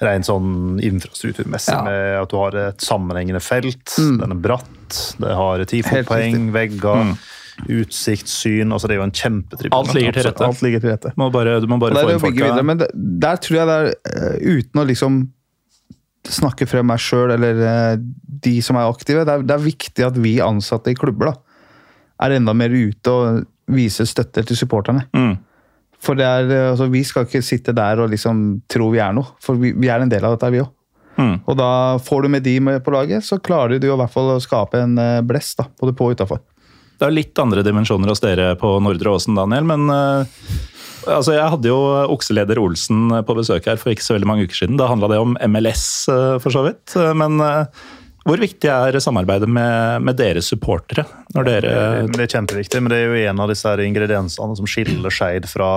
rent sånn infrastrukturmessig, Ja. med at du har et sammenhengende felt. Mm. Den er bratt, det har ti vegger. fotpoeng, vegger, utsiktssyn. altså Det er jo en kjempetribune. Alt ligger til rette. Alt ligger til rette. Må bare, du må bare få inn folka. videre, men der tror jeg det er, eh, uten å liksom snakke frem meg sjøl eller eh, de som er aktive, det er, det er viktig at vi ansatte i klubber da, er enda mer ute og viser støtte til supporterne. Mm. For det er, eh, altså, vi skal ikke sitte der og liksom tro vi er noe, for vi, vi er en del av dette, vi òg. Mm. Og da får du med de med på laget, så klarer du i hvert fall å skape en blest, da, både på og utafor. Det er litt andre dimensjoner hos dere på Nordre Åsen, Daniel. Men eh, altså, jeg hadde jo okseleder Olsen på besøk her for ikke så veldig mange uker siden. Da handla det om MLS, eh, for så vidt. Eh, Men hvor viktig er samarbeidet med, med deres supportere? Dere Det er kjempeviktig, men det er jo en av disse ingrediensene som skiller Skeid fra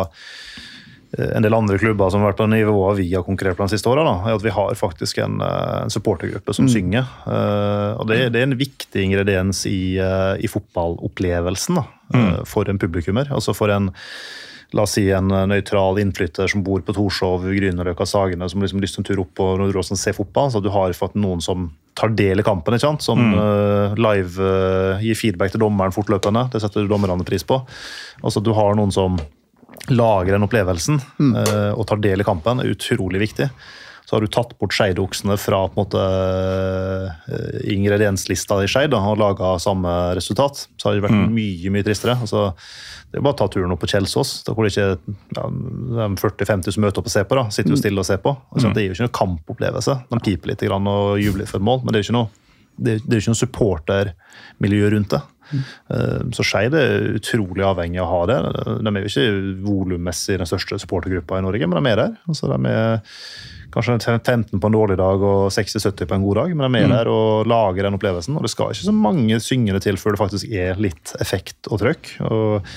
en del andre klubber som har vært på nivået vi har konkurrert på de siste åra. er At vi har faktisk en, eh, en supportergruppe som synger. Uh, og det, det er en viktig ingrediens i, uh, i fotballopplevelsen da, eh, for en publikummer. Altså for en La oss si en eh, nøytral innflytter som bor på Torshov, Grünerløkka, Sagene, som liksom lyst til en tur opp og Nordre Åsen og se fotball. Så du har fått noen som tar del i kampen, ikke sant? som eh, live uh, gir feedback til dommeren fortløpende. Det setter dommerne pris på. Altså Du har noen som lager den opplevelsen eh, og tar del i kampen, er utrolig viktig. Så har du tatt bort skeidoksene fra på en måte eh, ingredienslista i Skeid og laga samme resultat. Så har det vært mye mye tristere. Altså, det er bare å ta turen opp på Kjelsås, da hvor det ikke ja, er 40-50 som møter opp og ser på. da, Sitter jo stille og ser på. Altså, Det er jo ikke noe kampopplevelse. De piper litt grann og jubler for mål, men det er jo ikke noe det, det er ikke noe supportermiljø rundt det. Eh, Så Skeid er utrolig avhengig av å ha det. De er jo ikke volummessig den største supportergruppa i Norge, men de er der. Altså, de er kanskje 15 på en dårlig dag og 60-70 på en god dag, men de er med der og lager den opplevelsen. Og det skal ikke så mange syngende til før det faktisk er litt effekt og trøkk. Og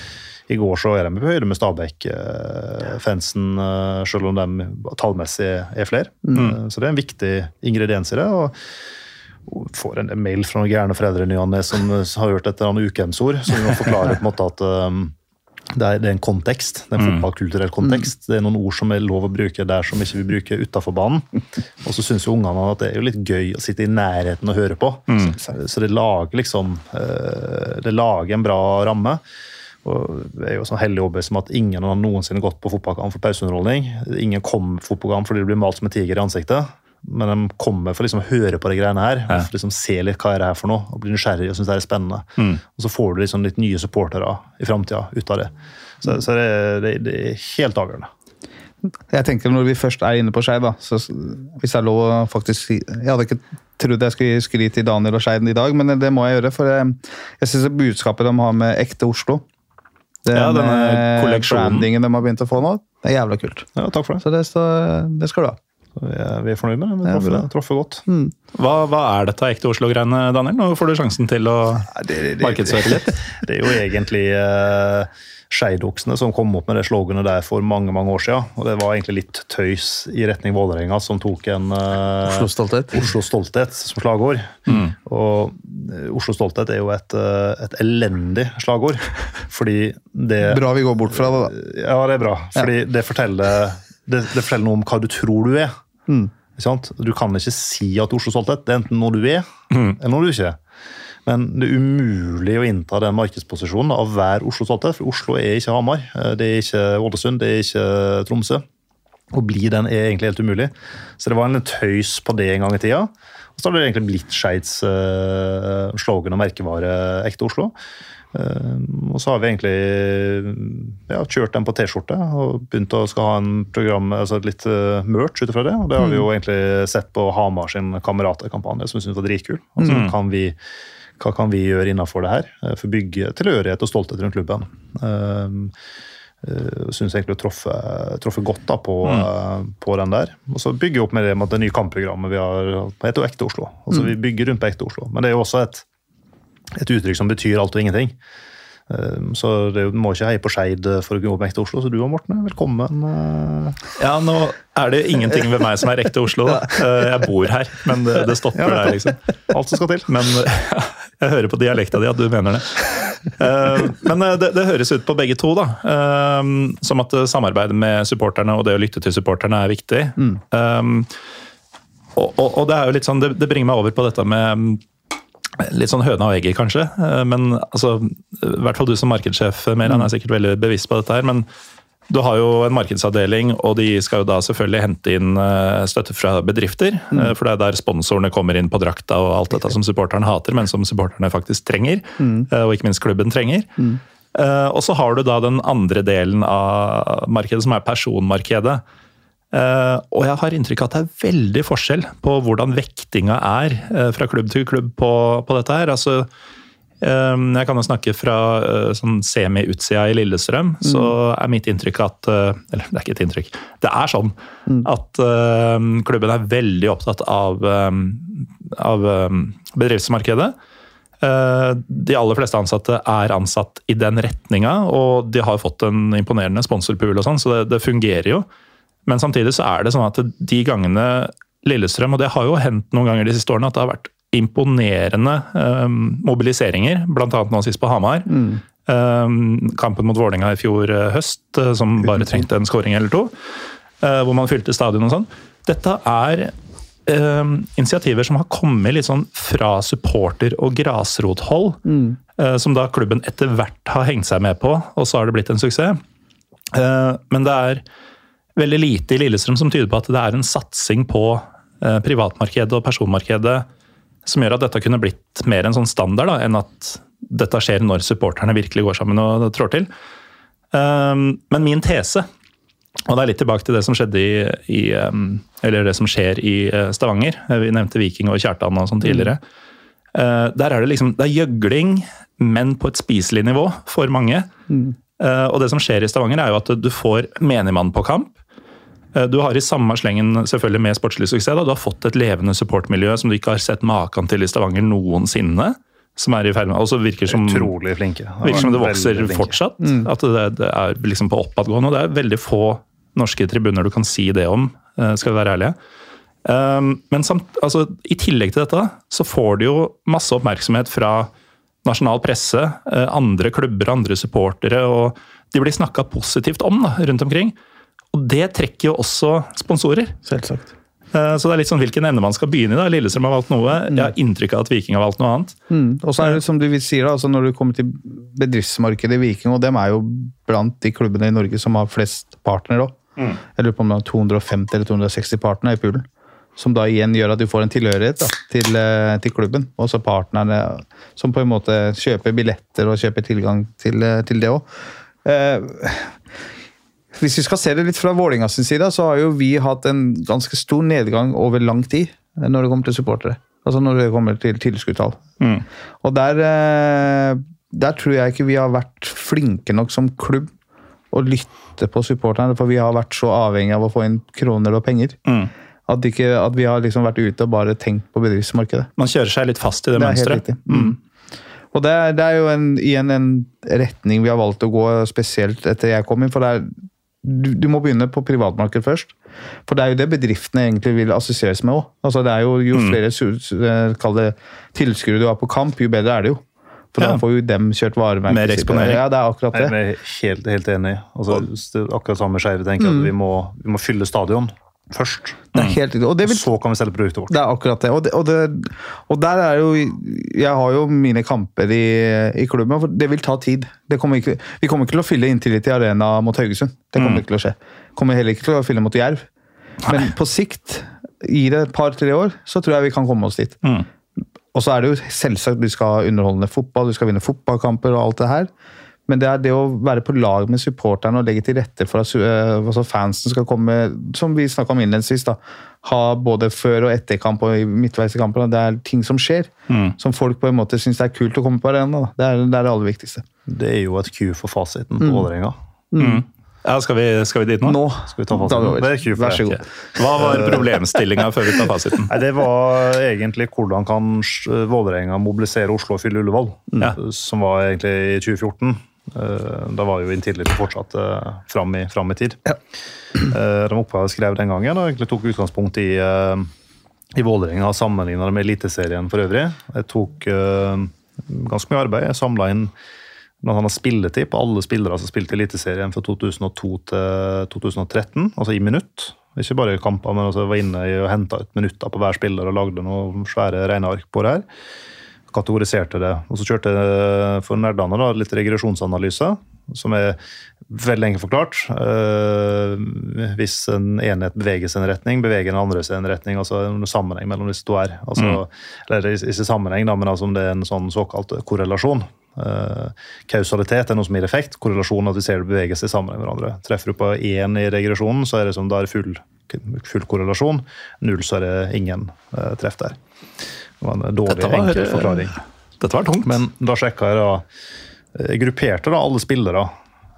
i går så er de på høyde med Stabæk-fansen, eh, selv om de tallmessig er flere. Mm. Så det er en viktig ingrediens i det. og får en mail fra noen gærne foreldre i ny og ne som har hørt et eller annet ukehjemsord, som må forklare på en måte at um, det, er, det en kontekst, det er en fotballkulturell kontekst. Det er noen ord som er lov å bruke der som ikke vi bruker utafor banen. Og så syns jo ungene at det er jo litt gøy å sitte i nærheten og høre på. Så, så det lager liksom eh, Det lager en bra ramme. Og jeg er jo sånn hellig overbevist om at ingen har noensinne gått på fotballkamp for pauseunderholdning. Ingen kom på fotballkamp fordi de blir malt som en tiger i ansiktet. Men de kommer for liksom å høre på de greiene her. Ja. For liksom se litt hva er det her for noe, og bli nysgjerrig og synes det er spennende. Og så får du liksom litt nye supportere i framtida ut av det. Så, så det, det, det er helt avgjørende. Jeg tenker Når vi først er inne på Skeid, så hvis jeg lå faktisk Jeg hadde ikke trodd jeg skulle gi skryt til Daniel og Skeid i dag, men det må jeg gjøre. For jeg, jeg syns budskapet de har med Ekte Oslo Den Ja, denne eh, kolleksjonen. brandingen de har begynt å få nå, det er jævla kult. Ja, takk for det. Så det, så, det skal du ha. Vi er, fornøyd med det. Vi traff, det godt. hva, hva er dette ekte Oslo-greiene, Daniel? Nå får du sjansen til å markedsføre litt. Det er jo egentlig eh, Skeidoksene som kom opp med det sloganet der for mange mange år siden. Og det var egentlig litt tøys i retning Vålerenga, som tok en eh, Oslo stolthet. Oslo stolthet som slagord. Og eh, Oslo stolthet er jo et, eh, et elendig slagord. Fordi det Bra vi går bort fra det, da. Ja, det er bra. Fordi det, forteller, det, det forteller noe om hva du tror du er. Ikke sant? Du kan ikke si at Oslo stolthet det er enten noe du er, eller noe du ikke er. Men det er umulig å innta den markedsposisjonen av hver Oslo solgte. For Oslo er ikke Hamar, eh, det er ikke Ålesund, det er ikke Tromsø. Å bli den er egentlig helt umulig. Så det var en tøys på det en gang i tida. Og så har det egentlig blitt Skeids uh, slogan og merkevare Ekte Oslo. Eh, og så har vi egentlig ja, kjørt den på T-skjorte og begynt å skal ha en program, altså litt uh, merch ut ifra det. Og det har vi jo egentlig sett på Hamar sin Kamerater-kampanje, som vi syntes var dritkul. Altså, kan vi, hva kan vi gjøre innenfor det her eh, for å bygge tilhørighet og stolthet rundt klubben? Um, Uh, Syns egentlig å troffe, troffe godt da på, eh, på den der. Og så bygge opp med det, med det nye kampprogrammet vi har Det heter jo Ekte Oslo. Altså Vi bygger rundt på Ekte Oslo. Men det er jo også et, et uttrykk som betyr alt og ingenting. Eh, Så det du må ikke heie på Skeid for å gå på Ekte Oslo. Så du og Morten velkommen. eh. Ja, nå er det ingenting ved meg som er ekte Oslo. Da. Eh, Jeg bor her, men det, det stopper Ja, der, liksom. Alt som skal til. Men jeg hører på dialekta di at du mener det. Eh, men eh, det, det, høres ut på begge to da, eh, som at samarbeidet med supporterne og det å lytte til supporterne er viktig. Mm. Um, og, og, og, det er jo litt sånn, det, det, bringer meg over på dette med litt sånn høna og egget, kanskje. Men altså, i hvert fall du som markedssjef, Meran, er sikkert veldig bevisst på dette her. men du har jo en markedsavdeling, og de skal jo da selvfølgelig hente inn eh, støtte fra bedrifter. Mm. Eh, for det er der sponsorene kommer inn på drakta og alt dette som supporterne hater, men som supporterne faktisk trenger. Mm. Eh, og ikke minst klubben trenger. Mm. Og så har du da den andre delen av markedet, som er personmarkedet. Og jeg har inntrykk av at det er veldig forskjell på hvordan vektinga er fra klubb til klubb på, på dette her. Altså um, jeg kan jo snakke fra uh, sånn semi-utsida i Lillestrøm, mm. så er mitt inntrykk at Eller det er ikke et inntrykk, det er sånn mm. at klubben er veldig opptatt av, um, av bedriftsmarkedet. Eh, de aller fleste ansatte er ansatt i den retninga, og de har fått en imponerende sponsorpool, og sånn, så det, det fungerer jo. Men samtidig så er det sånn at de gangene Lillestrøm, og det har jo hendt noen ganger de siste årene, at det har vært imponerende um, mobiliseringer, bl.a. nå sist på Hamar. Mm. Um, kampen mot Vålerenga i fjor uh, høst, uh, som bare trengte en skåring eller to. Uh, hvor man fylte stadion og sånn. Dette er um, initiativer som har kommet litt sånn fra supporter- og grasrothold. Mm. som da klubben etter hvert har hengt seg med på, og så har det blitt en suksess. men det er veldig lite i Lillestrøm som tyder på at det er en satsing på privatmarkedet og personmarkedet som gjør at dette kunne blitt mer en sånn standard da, enn at dette skjer når supporterne virkelig går sammen og trår til. Um, men min tese, og det er litt tilbake til det som skjedde i, i um, Eller det som skjer i uh, Stavanger. Vi nevnte Viking og Kjartan og sånn tidligere. Der er det liksom Det er gjøgling, men på et spiselig nivå for mange. Mm. Og det som skjer i Stavanger, er jo at du får menigmann på kamp. Eh, du har i samme slengen selvfølgelig med sportslig suksess. Da. Du har fått et levende supportmiljø som du ikke har sett maken til i Stavanger noensinne. Som er i ferd med, altså virker som, Utrolig flinke. Det virker som det vokser fortsatt. Mm. At det, det, er liksom på oppadgående. og Det er veldig få norske tribuner du kan si det om, eh, skal vi være ærlige. Um, men samt, altså, i tillegg til dette så får du jo masse oppmerksomhet fra nasjonal presse, eh, andre klubber, andre supportere. og De blir snakka positivt om da, rundt omkring. Og det trekker jo også sponsorer. Selvsagt. Eh, så det er litt sånn hvilken ende man skal begynne i. da. Lillestrøm har valgt noe. Jeg har inntrykk av at Viking har valgt noe annet. Mm. Og så er det som du sier da, altså Når du kommer til bedriftsmarkedet i Viking, og dem er jo blant de klubbene i Norge som har flest partnere òg. Mm. Jeg lurer på om det er 250 eller 260 partnere i poolen. Som da igjen gjør at du får en tilhørighet da, til, eh, til, klubben. Og så partnerne som på en måte kjøper billetter og kjøper tilgang til, eh, til det òg. Hvis vi skal se det litt fra Vålinga sin side, så har jo vi hatt en ganske stor nedgang over lang tid når det kommer til supportere. Altså når det kommer til tilskuddstall. Mm. Og der, eh, der, tror jeg ikke vi har vært flinke nok som klubb å lytte på supporterne, for vi har vært så avhengig av å få inn kroner og penger. Mm. At, ikke, at, vi har liksom vært ute og bare tenkt på bedriftsmarkedet. Man kjører seg litt fast i det, det mønsteret. Mm. Og det er, det er jo en, igjen en retning vi har valgt å gå, spesielt etter jeg kom inn. For det er du, du, må begynne på privatmarkedet først. For det er jo det bedriftene egentlig vil assosieres med òg. Altså, det er jo, jo mm. flere mm. tilskuere du har på kamp, jo bedre er det jo. For ja. da får jo dem kjørt varemerket Mer eksponering. Ja, det er akkurat det. Jeg er helt, helt enig. Altså, akkurat samme skeive tenker mm. at vi må, vi må fylle stadion først. Det er helt og, vil, så kan vi selge produktet vårt. Det er akkurat det. Og, det, og, det, og der er jo Jeg har jo mine kamper i, i klubben, for det vil ta tid. Kommer ikke, vi kommer ikke til å fylle Intility Arena mot Haugesund. Det kommer mm. ikke til å skje. Kommer heller ikke til å fylle mot Jerv. Men på sikt, i det et par-tre år, så tror jeg vi kan komme oss dit. Mm. Og så er det jo selvsagt du skal ha underholdende fotball, du skal vinne fotballkamper og alt det her. Men det er det å være på lag med supporterne og legge til rette for at uh, altså fansen skal komme Som vi snakka om innledningsvis, da. Ha både før og etter kamp og midtveis i kampen. Det er ting som skjer. Mm. Som folk på en måte syns det er kult å komme på arena. Det er, det er, det aller viktigste. Det er jo et Q for fasiten på mm. Vålerenga. Mm. Mm. Ja, skal vi, skal vi, dit nå? Nå skal vi ta fasiten. Det er Vær så god. Hva var problemstillinga før vi tar fasiten? Nei, det var egentlig hvordan kan Vålerenga mobilisere Oslo og fylle Ullevål, ja. som var egentlig i 2014. Eh, da var jo Intility fortsatt uh, fram, i, fram i tid. Ja. De oppgaver skrev den gangen og egentlig tok utgangspunkt i, i Vålerenga sammenligna med Eliteserien for øvrig. Jeg tok ganske mye arbeid. Jeg samla inn når han har spilletid på alle spillere som spilte Eliteserien fra 2002 til 2013, altså i minutt. Ikke bare i kamper, men også var inne og henta ut minutter på hver spiller og lagde noen svære regneark på det her. Kategoriserte det. Og så kjørte jeg for nerdene da, litt regresjonsanalyse, som er veldig enkelt forklart. Eh, hvis en enhet beveger seg i en retning, beveger den andre seg i en retning. altså en sammenheng mellom disse to her. Altså, Eller ikke sammenheng, da, men altså om det er en sånn såkalt korrelasjon. Uh, kausalitet er noe som gir effekt. Korrelasjon at vi ser det beveger seg sammen med hverandre. Treffer du på én i regresjonen, så er det som da er full, full korrelasjon. Null, så er det ingen uh, treff der. Det var en dårlig, Dette var, enkel forklaring. Dette var tungt. Men da sjekka jeg da Jeg grupperte da alle spillere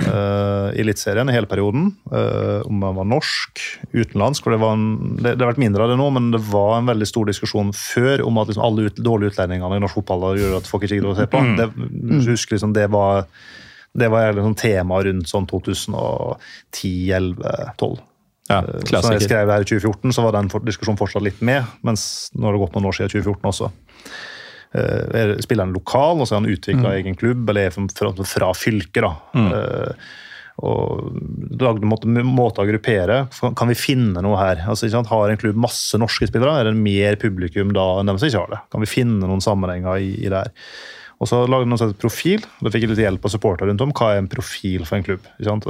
uh, i Eliteserien i hele perioden. Uh, om man var norsk, utenlandsk. for det, var en, det, det, har vært mindre av det nå, men det var en veldig stor diskusjon før om at liksom alle ut, dårlige utlendingene i norsk fotball gjør at folk ikke gidder å se på. Mm. Det, husker liksom det var det var liksom tema rundt sånn 2010-11-12. Ja, Så når jeg skrev det her i 2014, så var den diskusjonen fortsatt litt med. Mens nå har det gått noen år siden 2014 også. Eh, Er spilleren lokal, og så er han utvikla egen klubb, eller er fra, fra, fylket. da. Mm. og lagde måte, måter å gruppere. Kan vi finne noe her? Altså? Har en klubb masse norske spillere? Er det mer publikum da enn dem som ikke har det? Kan vi finne noen sammenhenger i, i det her? Og så lagde han et profil. Da fikk jeg litt hjelp av supportere rundt om. Hva er en profil for en klubb? Ikke sant?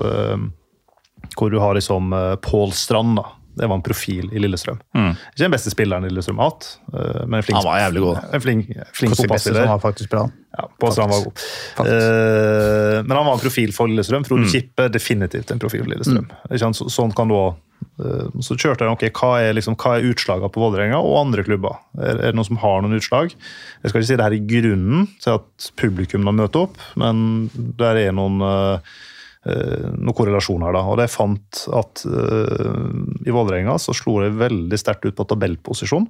Eh, hvor du har liksom uh, Pål Strand. da. Det var en profil i Lillestrøm. Mm. Ikke den beste spilleren Lillestrøm har hatt, eh, men en flink, Han var jævlig god. En flink, flink fotballspiller. var faktisk bra. Ja, Pål Strand var god. Faktisk. Eh, men han var en profil for Lillestrøm. Frode Kippe definitivt en profil for Lillestrøm. Ikke? Så, sånn kan du også, eh, Så kjørte jeg ok, hva er, liksom, hva er utslagene på Vålerenga og andre klubber. Er, er det noen som har noen utslag? Jeg skal ikke si det her i grunnen til at publikum har møtt opp, men der er noen eh, eh, noen korrelasjon her. da, og det jeg fant at uh, I Vålerenga så slo det veldig sterkt ut på tabellposisjon.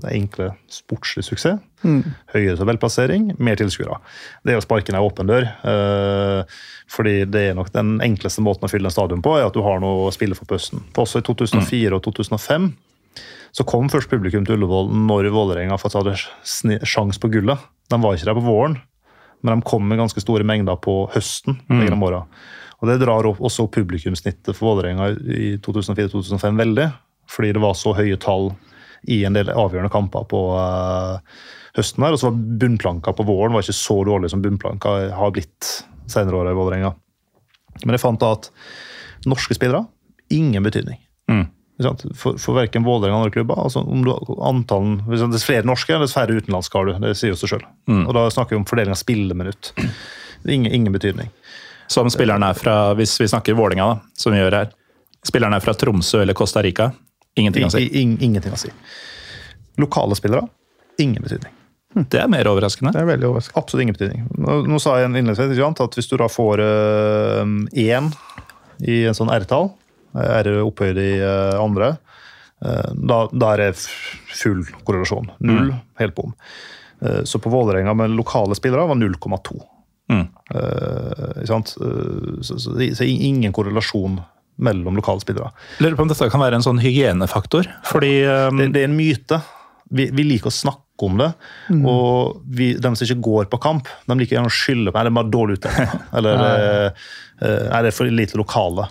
Det er enkle sportslig suksess. Høyere tabellplassering, mer tilskuere. Det er å sparke ned en åpen dør. Uh, fordi det er nok den enkleste måten å fylle en stadion på, er at du har noe å spille for pøsten. For Også i 2004 og 2005 så kom først publikum til Ullevål når Vålerenga hadde sjans på gullet. De var ikke der på våren, men de kom med ganske store mengder på høsten. Mm. de. Og Det drar opp også opp publikumssnittet for Vålerenga i 2004-2005 veldig. Fordi det var så høye tall i en del avgjørende kamper på uh, høsten. her, Og så var bunnplanka på våren var ikke så dårlig som bunnplanka har blitt senere år i Vålerenga. Men jeg fant da at norske spillere ingen betydning. Mm. For, for verken Vålerenga eller andre klubber. Altså, om du, antallen, hvis det er flere norske, dess færre utenlandske har du. Det sier jo seg sjøl. Mm. Og da snakker vi om fordeling av spilleminutt. Ingen, ingen betydning. Som spilleren er fra, hvis vi snakker da, som vi gjør her. Spilleren er fra Tromsø eller Costa Rica. Ingenting å si. In, in, ingenting å si. Lokale spillere ingen betydning. Det er mer overraskende. Det er veldig overraskende. Absolutt ingen betydning. Nå, nå sa jeg en innledningsvis at hvis du da får én i en sånn R-tall, R det opphøyd i eh, andre, eh, da, da er det full korrelasjon. Null, helt bom. Eh, så på Vålerenga med lokale spillere var 0,2. Mm. Eh? Eh, så, så, så ingen korrelasjon mellom lokale spillere. Lurer på om dette kan være en sånn hygienefaktor. Fordi um, Det, det er en myte. Vi, vi liker å snakke om det. Og vi, de som ikke går på kamp, de liker gjerne å skylde på er det bare dårlig utdeling. Eller eh, er det for lite lokale.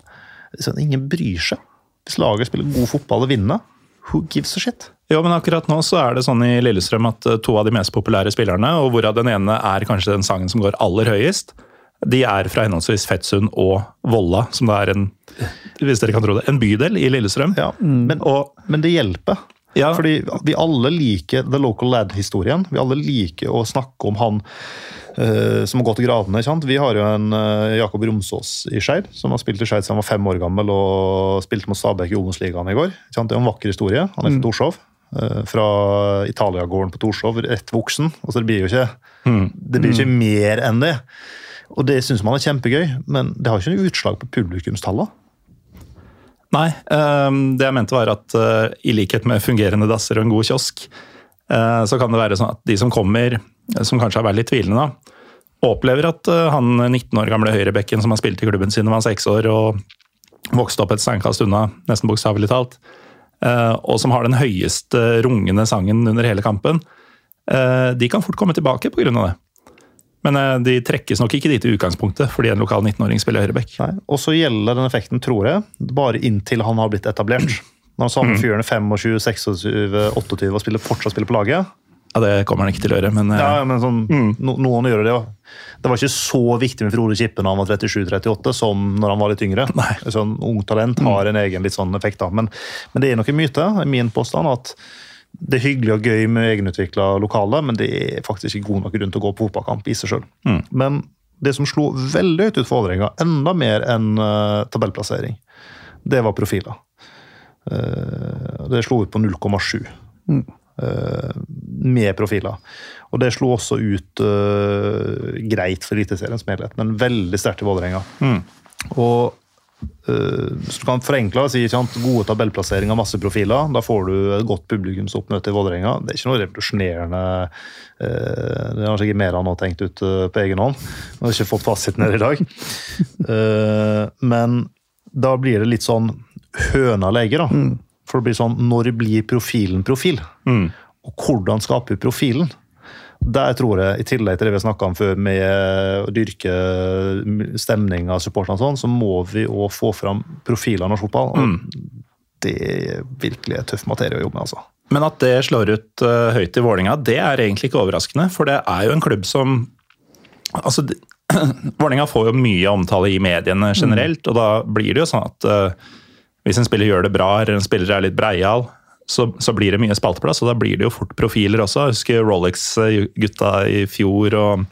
Så ingen bryr seg. Hvis laget spiller god fotball og vinner, who gives a shit? Jo, men akkurat nå så er det sånn i Lillestrøm at eh, to av de mest populære spillerne, og hvorav den ene er kanskje den sangen som går aller høyest, de er fra henholdsvis Fettsund og Volla, som da er en hvis dere kan tro det, en bydel i Lillestrøm. Ja, men, Og men det hjelper. Ja. Fordi vi alle liker The Local Lad-historien. Vi alle liker å snakke om han uh, som har gått i gradene. sant? Vi har jo en uh, Jakob Romsås i Skeid, som har spilt i Skeid siden han var fem år gammel og spilte mot Stabæk i Obos-ligaen i går. Sant? Det er en vakker historie. Han er fra Torshov. Uh, fra Italiagården på Torshov, rett voksen. Altså, det blir jo ikke, det blir ikke mer enn det. Og det syns man er kjempegøy, men det har ikke noe utslag på publikumstallene. Nei, ehm, det jeg mente var at eh, i likhet med fungerende dasser og en god kiosk, eh, så kan det være sånn at de som kommer, som kanskje har vært litt tvilende, da, opplever at eh, han 19 år gamle høyrebekken som har spilt i klubben siden han var seks år og vokste opp et steinkast unna, nesten bokstavelig talt, og som har den høyeste rungende sangen under hele kampen, de kan fort komme tilbake pga. det. Men eh, de trekkes nok ikke dit i utgangspunktet, fordi en lokal 19-åring spiller høyreback. Og så gjelder den effekten, tror jeg, bare inntil han har blitt etablert. Når samme fyren er 25, 26, 28 og spiller, fortsatt spiller på laget. Ja, Det kommer han ikke til å gjøre, men eh, Ja, men sånn, no, Noen gjør det, ja. Det var ikke så viktig med Frode Kippe når han var 37-38, som når han var litt yngre. Nei. Sånn, ung talent har en egen litt sånn effekt. da. Men, men det er nok en myte, min påstand, at det er hyggelig og gøy med egenutvikla lokale, men det er faktisk ikke god nok grunn til å gå på fotballkamp i seg sjøl. Mm. Men det som slo veldig høyt ut for Vålerenga, enda mer enn uh, tabellplassering, det var profiler. Uh, det slo ut på 0,7 eh, med profiler. Og det slo også ut greit for Eliteserien som helhet, men veldig sterkt i Vålerenga. Og eh, så du kan forenkle og si sant, gode tabellplasseringer, masse profiler. Da får du et godt publikumsoppmøte i Vålerenga. Det er ikke noe revolusjonerende. eh, det har sikkert mer han har tenkt ut eh, på egen hånd. Han har ikke fått fasiten her i dag. Men da blir det litt sånn høna leger, da. For det blir sånn Når blir profilen profil? mm. Og hvordan skaper profilen? Der tror jeg, i tillegg til det vi har snakka om før, med å dyrke stemning av supporterne, og sånn, så må vi òg få fram profiler av norsk fotball. Og det er virkelig en tøff materie å jobbe med, altså. Men at det slår ut uh, høyt i Vålinga, det er egentlig ikke overraskende. For det er jo en klubb som altså, de- Vålerenga får jo mye omtale i mediene generelt, og da blir det jo sånn at uh, hvis en spiller gjør det bra, eller en spiller er litt breial, så, så blir det mye spalteplass, og da blir det jo fort profiler også. Jeg husker Rolex-gutta i fjor og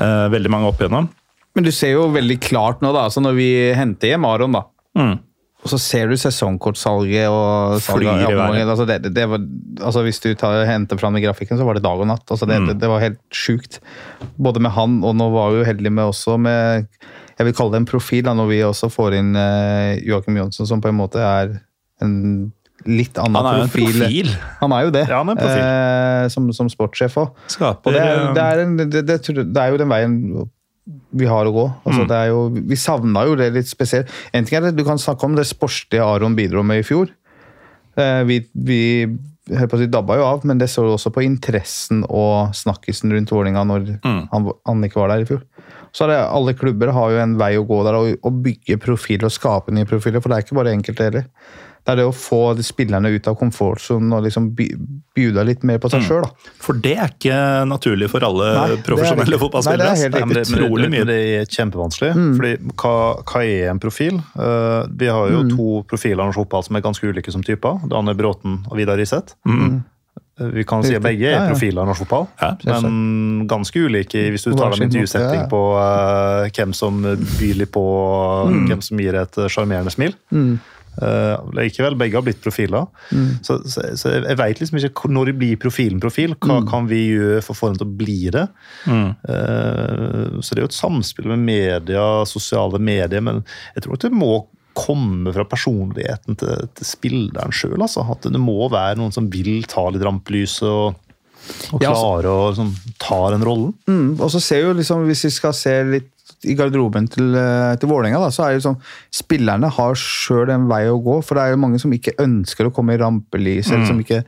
eh, veldig mange opp igjennom. Men du ser jo veldig klart nå, da, altså når vi henter hjem Aron, da. Mm. Og så ser du sesongkortsalget og salget av Flyr i været. abonnement. altså, det, det var, altså Hvis du tar, henter fram i grafikken, så var det dag og natt. altså Det, Mm. det, det var helt sjukt. Både med han, og nå var vi jo heldige med også med Jeg vil kalle det en profil, da, når vi også får inn eh, Joakim Jonsson, som på en måte er en litt annen Han er jo en profil. Han er jo det, Ja, han er en eh, som, som sportssjef òg. Skaper Og det er, eh, det, er en, det, det, det er jo den veien vi har å gå. Altså, Mm. det er jo, vi savna jo det litt spesielt. En ting er at Du kan snakke om det sportslige Aron bidro med i fjor. Eh, Vi, vi på å si, dabba jo av, men det står også på interessen og snakkisen rundt Vålinga når Mm. han, han ikke var der i fjor. Så er det, Alle klubber har jo en vei å gå der og, og bygge profiler og skape nye profiler, for det er ikke bare enkelte heller. Det er det å få de spillerne ut av komfortsonen og liksom by- bjuda litt mer på seg Mm. sjøl. da. For det er ikke naturlig for alle Nei, det er profesjonelle ikke- Nei, fotballspillere. det er helt det, utrolig mye. det er kjempevanskelig. fordi hva, hva er en profil? Uh, vi har jo to profiler av norsk fotball som er ganske ulike som typer. Det er Bråten og Vidar Riseth. Mm. Eh, Vi kan si at begge er profiler av norsk fotball, Ja, men ganske ulike hvis du tar dem intervjusetting på uh, hvem som byr litt på, hvem som gir et sjarmerende smil. Eh, likevel, begge har blitt profiler. Så, så, så jeg vet liksom ikke når de blir profilen profil. Hva kan vi gjøre for å få dem til å bli det? Mm. Uh, Så det er jo et samspill med media, sosiale medier, men jeg tror at det må komme fra personligheten til, til spilleren sjøl. Altså. At det må være noen som vil ta litt rampelyset og, og Ja, altså- klare å liksom, ta den rollen. Mm, og så ser jo liksom, Hvis vi skal se litt i garderoben til, eh, til Vålerenga, da, så er det sånn spillerne har sjøl en vei å gå. For det er jo mange som ikke ønsker å komme i rampelys. Mm. som ikke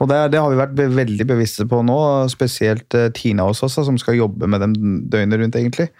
og det, det har vi vært veldig bevisste på nå, spesielt eh, Tina hos oss, som skal jobbe med dem døgnet rundt. egentlig.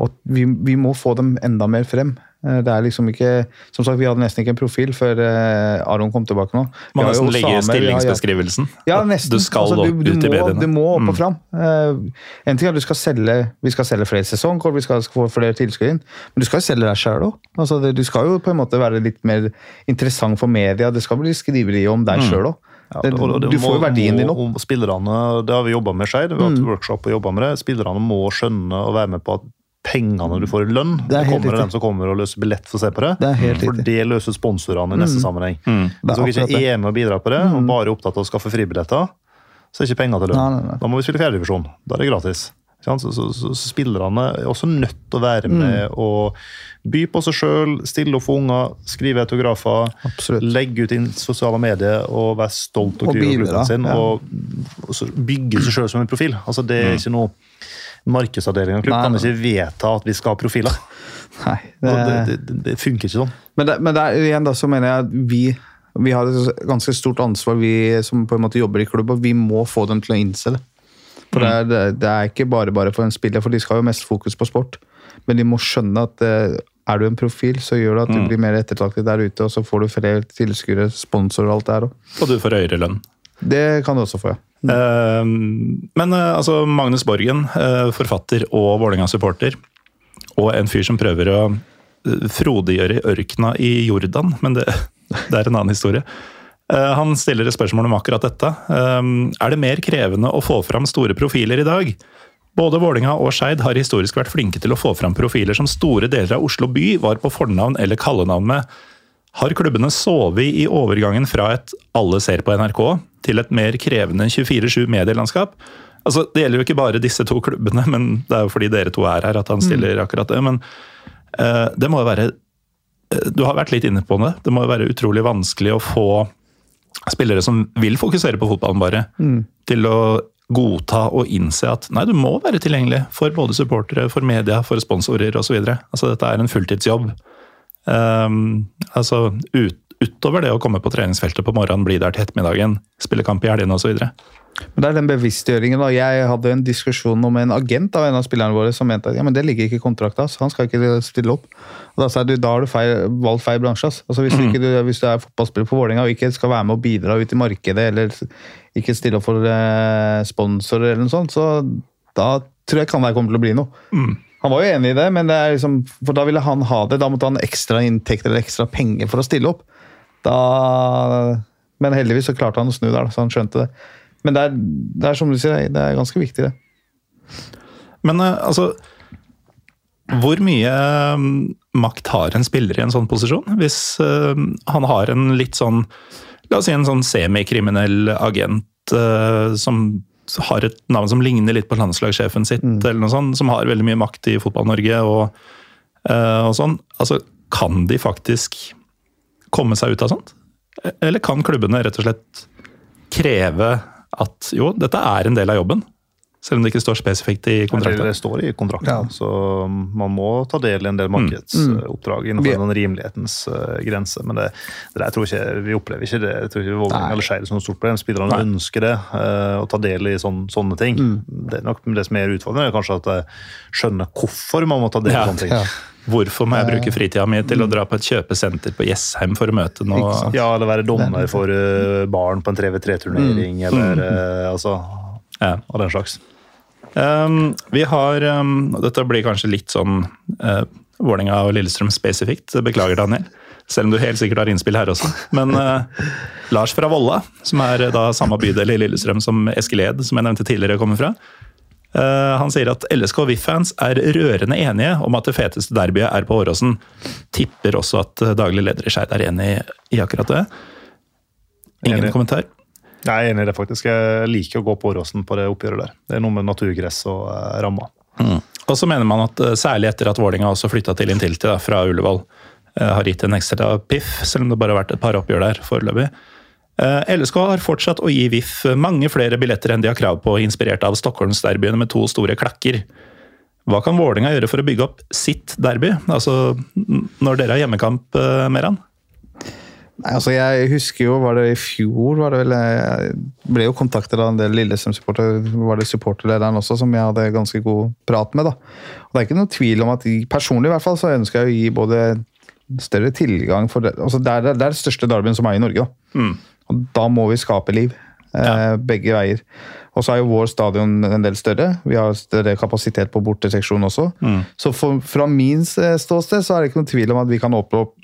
Og vi, vi må få dem enda mer frem. Eh, Det er liksom ikke, som sagt, Vi hadde nesten ikke en profil før eh, Aron kom tilbake nå. Man Må har nesten legge stillingsbeskrivelsen. ja, nesten. Du skal Altså, du, du ut i må, mediene. Du må opp Mm. og fram. Eh, en ting er at du skal selge, vi skal selge flere sesongkort, vi skal få flere tilskudd inn, men du skal jo selge deg sjøl òg. Altså, du skal jo på en måte være litt mer interessant for media. Det skal bli skriveri om deg sjøl òg. Ja, og det du får jo verdien din opp. Spillerne, det har vi jobba med Skeid. Vi har hatt workshop og jobbet med det. Spillerne må skjønne og være med på at pengene du får i lønn, Det er det helt kommer dem som kommer og løser billett for å se på det. Det er helt for riktig. det løser sponsorene i neste sammenheng. Mm. Hvis dere ikke er med og bidrar på det, og bare er opptatt av å skaffe fribilletter, så er det ikke penger til lønn. Nei, nei, nei. Da må vi spille fjerdedivisjon. Da er det gratis. Så, så, så, så spillerne er også nødt til å være Mm. med og by på seg sjøl, stille opp for unger, skrive autografer, Absolutt. legge ut i sosiale medier og være stolt og Og klubben sin. ja. Og, og så bygge seg sjøl som en profil. Altså, det er ikke noe Markedsavdeling av klubb kan ikke vedta at vi skal ha profiler. Nei, Det, det, det, det, funker ikke sånn. Men, det, men der, igjen da, så mener jeg at vi, vi har et ganske stort ansvar, vi som på en måte jobber i klubb, og vi må få dem til å innse det. For det, er, det- er ikke bare bare for en spiller, for de skal jo mest fokus på sport. Men de må skjønne at eh, er du en profil, så gjør det at du blir mer ettertraktet der ute, og så får du flere tilskuere, sponsorer og alt det her òg. Og du får høyere lønn. Det kan du også få, ja. Eh, men eh, altså, Magnus Borgen, eh, forfatter og Vålerenga-supporter, og en fyr som prøver å frodiggjøre ørkena i Jordan, men det, det er en annen historie. Han stiller et spørsmål om akkurat dette. Er det mer krevende å få fram store profiler i dag? Både Vålinga og Skeid har historisk vært flinke til å få fram profiler som store deler av Oslo by var på fornavn eller kallenavn med. Har klubbene sovet i overgangen fra et 'alle ser på NRK' til et mer krevende 24-7 medielandskap? Altså, Det gjelder jo ikke bare disse to klubbene, men det er jo fordi dere to er her at han stiller akkurat det. Men uh, det må jo være eh, Du har vært litt inne på det. Det må jo være utrolig vanskelig å få spillere som vil fokusere på fotballen bare, til å godta og innse at nei, du må være tilgjengelig for både supportere, for media, for sponsorer osv. Altså, dette er en fulltidsjobb. Um, altså, ut, utover det å komme på treningsfeltet på morgenen, bli der til ettermiddagen, spille kamp i helgene osv. Men det er den bevisstgjøringen. da. Jeg hadde en diskusjon om en agent av en av spillerne våre som mente at ja, men det ligger ikke i kontrakta, så han skal ikke stille opp. Og Da sa jeg du, da har du feil, valgt feil bransje. ass. Altså, hvis, du ikke, du, hvis du er fotballspiller på Vålerenga og ikke skal være med og bidra ut i markedet, eller ikke stille opp for eh, sponsorer eller noe sånt, så da tror jeg kan det kommer til å bli noe. Han var jo enig i det, men det liksom, for da ville han ha det. Da måtte han ha ekstra inntekter eller ekstra penger for å stille opp. Da, men heldigvis så klarte han å snu der, så han skjønte det. Men det er, det er som du sier, det er ganske viktig, det. Men eh, altså Hvor mye eh, makt har en spiller i en sånn posisjon? Hvis eh, han har en litt sånn La oss si en sånn semikriminell agent som har et navn som ligner litt på landslagssjefen sitt, eller noe sånt, som har veldig mye makt i Fotball-Norge og, eh, og sånn. Altså, kan de faktisk komme seg ut av sånt? Eller kan klubbene rett og slett kreve at jo, dette er en del av jobben? Selv om det ikke står spesifikt i kontrakten. det står i kontrakten, Ja. så man må ta del i en del markedsoppdrag innenfor Vi- den rimelighetens eh, grense. Men det, det der tror jeg ikke, vi opplever ikke det. Jeg tror ikke Vålerenga eller Skeid som noe stort problem. Spillerne Nei. ønsker det, eh, å ta del i sån, sånne ting. Det er nok det som er utfordrende, er kanskje at jeg skjønner hvorfor man må ta del i Ja, sånne ting. ja. Hvorfor må jeg bruke fritida mi til å dra på et kjøpesenter på Jessheim for å møte noe. Ja, eller være dommer for eh, barn på en 3v3-turnering, eller eh, altså ja. og den slags. Um, vi har um, Dette blir kanskje litt sånn uh, Vålerenga og Lillestrøm spesifikt. Beklager, Daniel. Selv om du helt sikkert har innspill her også. Men uh, Lars fra Volla, som er uh, da samme bydel i Lillestrøm som Eskil Ed, som jeg nevnte tidligere, kommer fra. Uh, han sier at LSK og VIF-fans er rørende enige om at det feteste derbyet er på Åråsen. Tipper også at daglig leder i Skeid er enig i akkurat det. Ingen Enig. kommentar. Jeg er enig i det, faktisk. Jeg liker å gå på Åråsen på det oppgjøret der. Det er noe med naturgress og eh, rammer. Og så mener man at eh, særlig etter at Vålinga også flytta til Intility da, fra Ullevål, eh, har gitt en ekstra piff, selv om det bare har vært et par oppgjør der foreløpig. Eh, LSK har fortsatt å gi VIF mange flere billetter enn de har krav på, inspirert av Stockholmsderbyene med to store klakker. Hva kan Vålinga gjøre for å bygge opp sitt derby? Altså når dere har hjemmekamp, eh, Meran? Nei, altså jeg husker jo, var det i fjor var det vel, Jeg ble jo kontaktet av en del Lillestrøm-supportere. Var det supporterlederen også som jeg hadde ganske god prat med. da. Og Det er ikke noe tvil om at personlig i hvert fall, så ønsker jeg å gi både større tilgang for det. Altså det, er, det er det største derbyen som er i Norge. da. Og da må vi skape liv. Eh, begge veier. Og så er jo vår stadion en del større. Vi har større kapasitet på borteseksjon også. Så for, fra min ståsted så er det ikke noen tvil om at vi kan åpne opp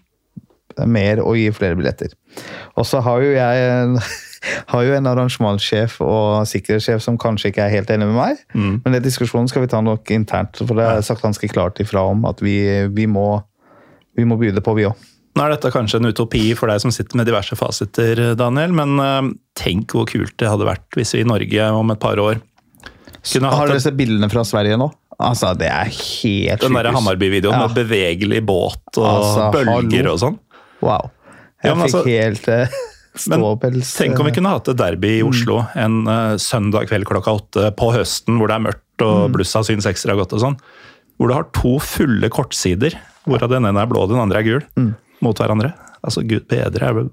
mer og gi flere billetter. Og så har jo jeg har jo en arrangementssjef og sikkerhetssjef som kanskje ikke er helt enig med meg, men den diskusjonen skal vi ta nok internt, for det er sagt ganske klart ifra om at vi, vi, må, vi må by det på, vi òg. Nå er dette kanskje en utopi for deg som sitter med diverse fasiter, Daniel, men eh, tenk hvor kult det hadde vært hvis vi i Norge om et par år kunne Har hatt dere en, sett bildene fra Sverige nå? Altså, det er helt den der sykehus. Hamarby-videoen Ja. med bevegelig båt og Altså, bølger hallo. og sånn. Wow. Ja, Jeg men fikk altså- helt eh, Men ståpels. Tenk om vi kunne hatt et derby i Oslo en uh, søndag kveld klokka åtte på høsten, hvor det er mørkt og blussa syns ekstra godt og sånn. Hvor du har to fulle kortsider, hvorav den ene er blå og den andre er gul, mot hverandre. Altså, gud bedre. Jeg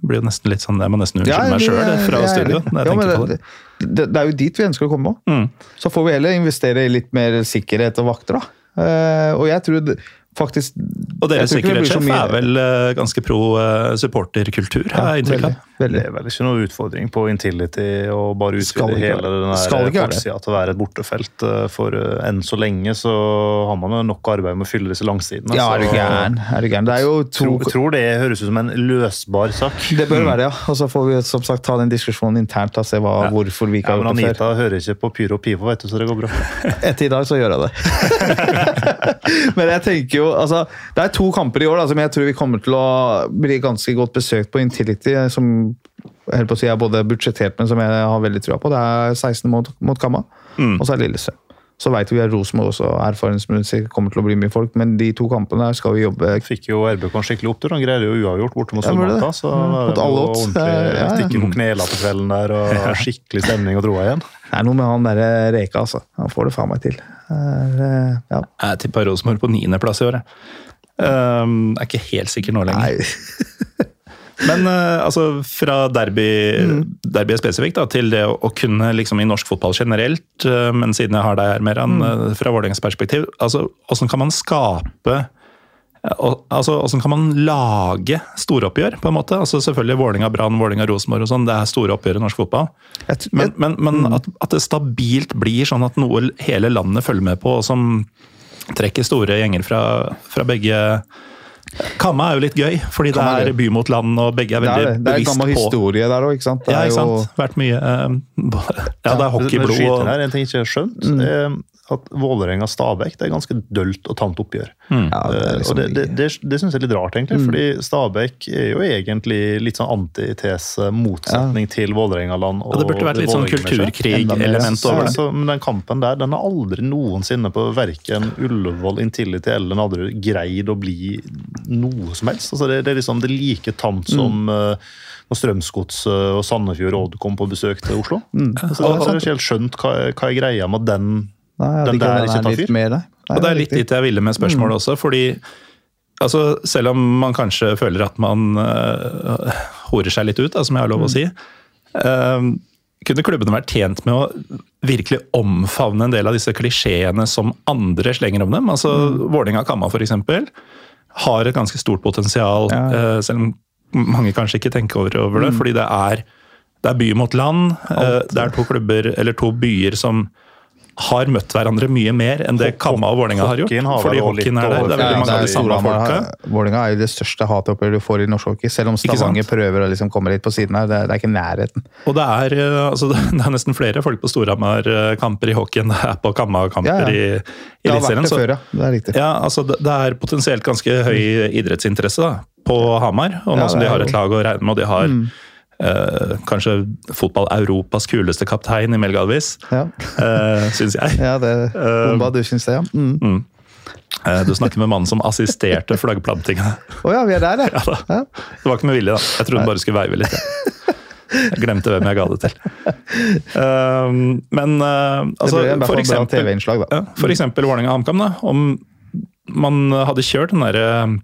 blir jo nesten litt sånn Jeg må nesten unnskylde meg sjøl fra er studio når jeg Ja, tenker på det. det, det er jo dit vi ønsker å komme òg. Mm. Så får vi heller investere i litt mer sikkerhet og vakter, da. Uh, og jeg tror faktisk Og deres sikkerhetssjef mye- er vel eh, ganske pro eh, supporterkultur, har jeg inntrykk av. veldig. Det er vel ikke noe utfordring på Intility og bare utvide hele den forsida til å være et bortefelt. eh, For eh, enn så lenge så har man jo nok arbeid med å fylle disse langsidene. Ja, er du gæren? Er du gæren? Det er jo to Tror, tror det høres ut som en løsbar sak. Det bør være, ja. Og så får vi som sagt ta den diskusjonen internt og se hva, hvorfor vi ikke Ja, har men gjort det før. Anita hører ikke på Pyro og Pivo, vet du, så det går bra. Etter i dag så gjør jeg det. Men jeg tenker jo, altså, det er to kamper i år da, som jeg tror vi kommer til å bli ganske godt besøkt på Intility, som jeg holdt på å si, er både budsjettert, men som jeg har veldig trua på. Det er 16 mot, mot Kamma, og så er Lillestrøm. Så vet vi at Rosenborg også erfaringsmessig kommer til å bli mye folk, men de to kampene der skal vi jobbe Fikk jo RBK en skikkelig opptur. Han greide jo uavgjort borte mot Ja, Stormanta. Så Mm, var mot alle odds. ordentlig Ja, ja. stikke på knela på kvelden der, og skikkelig stemning og troa igjen. Det er noe med han der Reka, altså. Han får det faen meg til. Er, eh, Ja. Jeg tippa Rosenborg på niendeplass i år. jeg. Um, er ikke helt sikker nå lenger. Nei. Men eh, altså, fra derby, derbyet spesifikt da, til det å, å kunne liksom i norsk fotball generelt, eh, men siden jeg har deg her, Meran, eh, fra Vålerengas perspektiv, altså, hvordan kan man skape altså, Hvordan kan man lage storoppgjør, på en måte? Altså, selvfølgelig Vålinga, Brann, Vålinga, Rosenborg og sånn, det er store oppgjør i norsk fotball. Men, men, men at, at det stabilt blir sånn at noe hele landet følger med på, og som trekker store gjenger fra, fra begge Kamma er jo litt gøy, fordi det Kamma er er by mot land, og begge er veldig veldig på det. det er bevisst gammel på historie der òg, ikke sant? Det Ja, er sant. jo-? Vært mye eh, Ja, det er hockeyblod og skyter her, En ting jeg ikke har skjønt, er at Vålerenga-Stabæk det er ganske dølt og tamt oppgjør. Ja, det Eh, liksom og det, det, det, det syns jeg er litt rart, egentlig. Mm. fordi Stabæk er jo egentlig litt sånn antitese, motsetning til Vålerenga-land. Ja, det burde vært litt sånn kulturkrig-element over det. Så, men den kampen der den har aldri noensinne på verken Ullevål, Intility eller Nadderud greid å bli noe som helst. Altså det, det er liksom det like tamt Mm. som uh, når Strømsgods eh, og Sandefjord Odd kom på besøk til Oslo. Mm. Så det er ikke helt skjønt hva, hva er greia med den. Nei, jeg Den der den ikke er tar fyr. mer, nei. Nei, Og det er litt dit jeg ville med spørsmålet også, fordi altså, selv om man kanskje føler at man uh, horer seg litt ut, da, som jeg har lov å si, uh, kunne klubbene vært tjent med å virkelig omfavne en del av disse klisjeene som andre slenger om dem? Altså Vålerenga Kamma f.eks. har et ganske stort potensial, Ja. uh, selv om mange kanskje ikke tenker over, over det, fordi det er, det er by mot land. Uh, det er to klubber, eller to byer som har møtt hverandre mye mer enn det Kamma og Vålerenga har gjort. Har Fordi hockeyen er der. Det er veldig mange av de samme folka. Vålerenga er jo det største hatoppgjøret du får i norsk hockey. Selv om Stavanger prøver å liksom komme litt på siden her. Det er, det er ikke nærheten. Og det er, eh, altså, det er nesten flere folk på Storhamar-kamper i hockey enn det er på Kamma-kamper Ja, ja. i, i Det har vært det før, ja. Det er riktig. Ja, altså det, det er potensielt ganske høy idrettsinteresse da, på Hamar. Og nå som de har et lag å regne med, og de har eh, kanskje fotball-Europas kuleste kaptein i Mel Galvis, Ja, uh, syns jeg. ja det bomba, du syns det, ja? Mm. Mm. du snakker med mannen som assisterte flaggplantinga. Oh ja, vi er der, ja. Ja. Det var ikke med vilje, da. Jeg trodde han bare skulle veive litt. Jeg, jeg glemte hvem jeg ga det til. Men altså, for eksempel, ja, for eksempel Vålerenga-HamKam. da, Om man hadde kjørt den derre eh,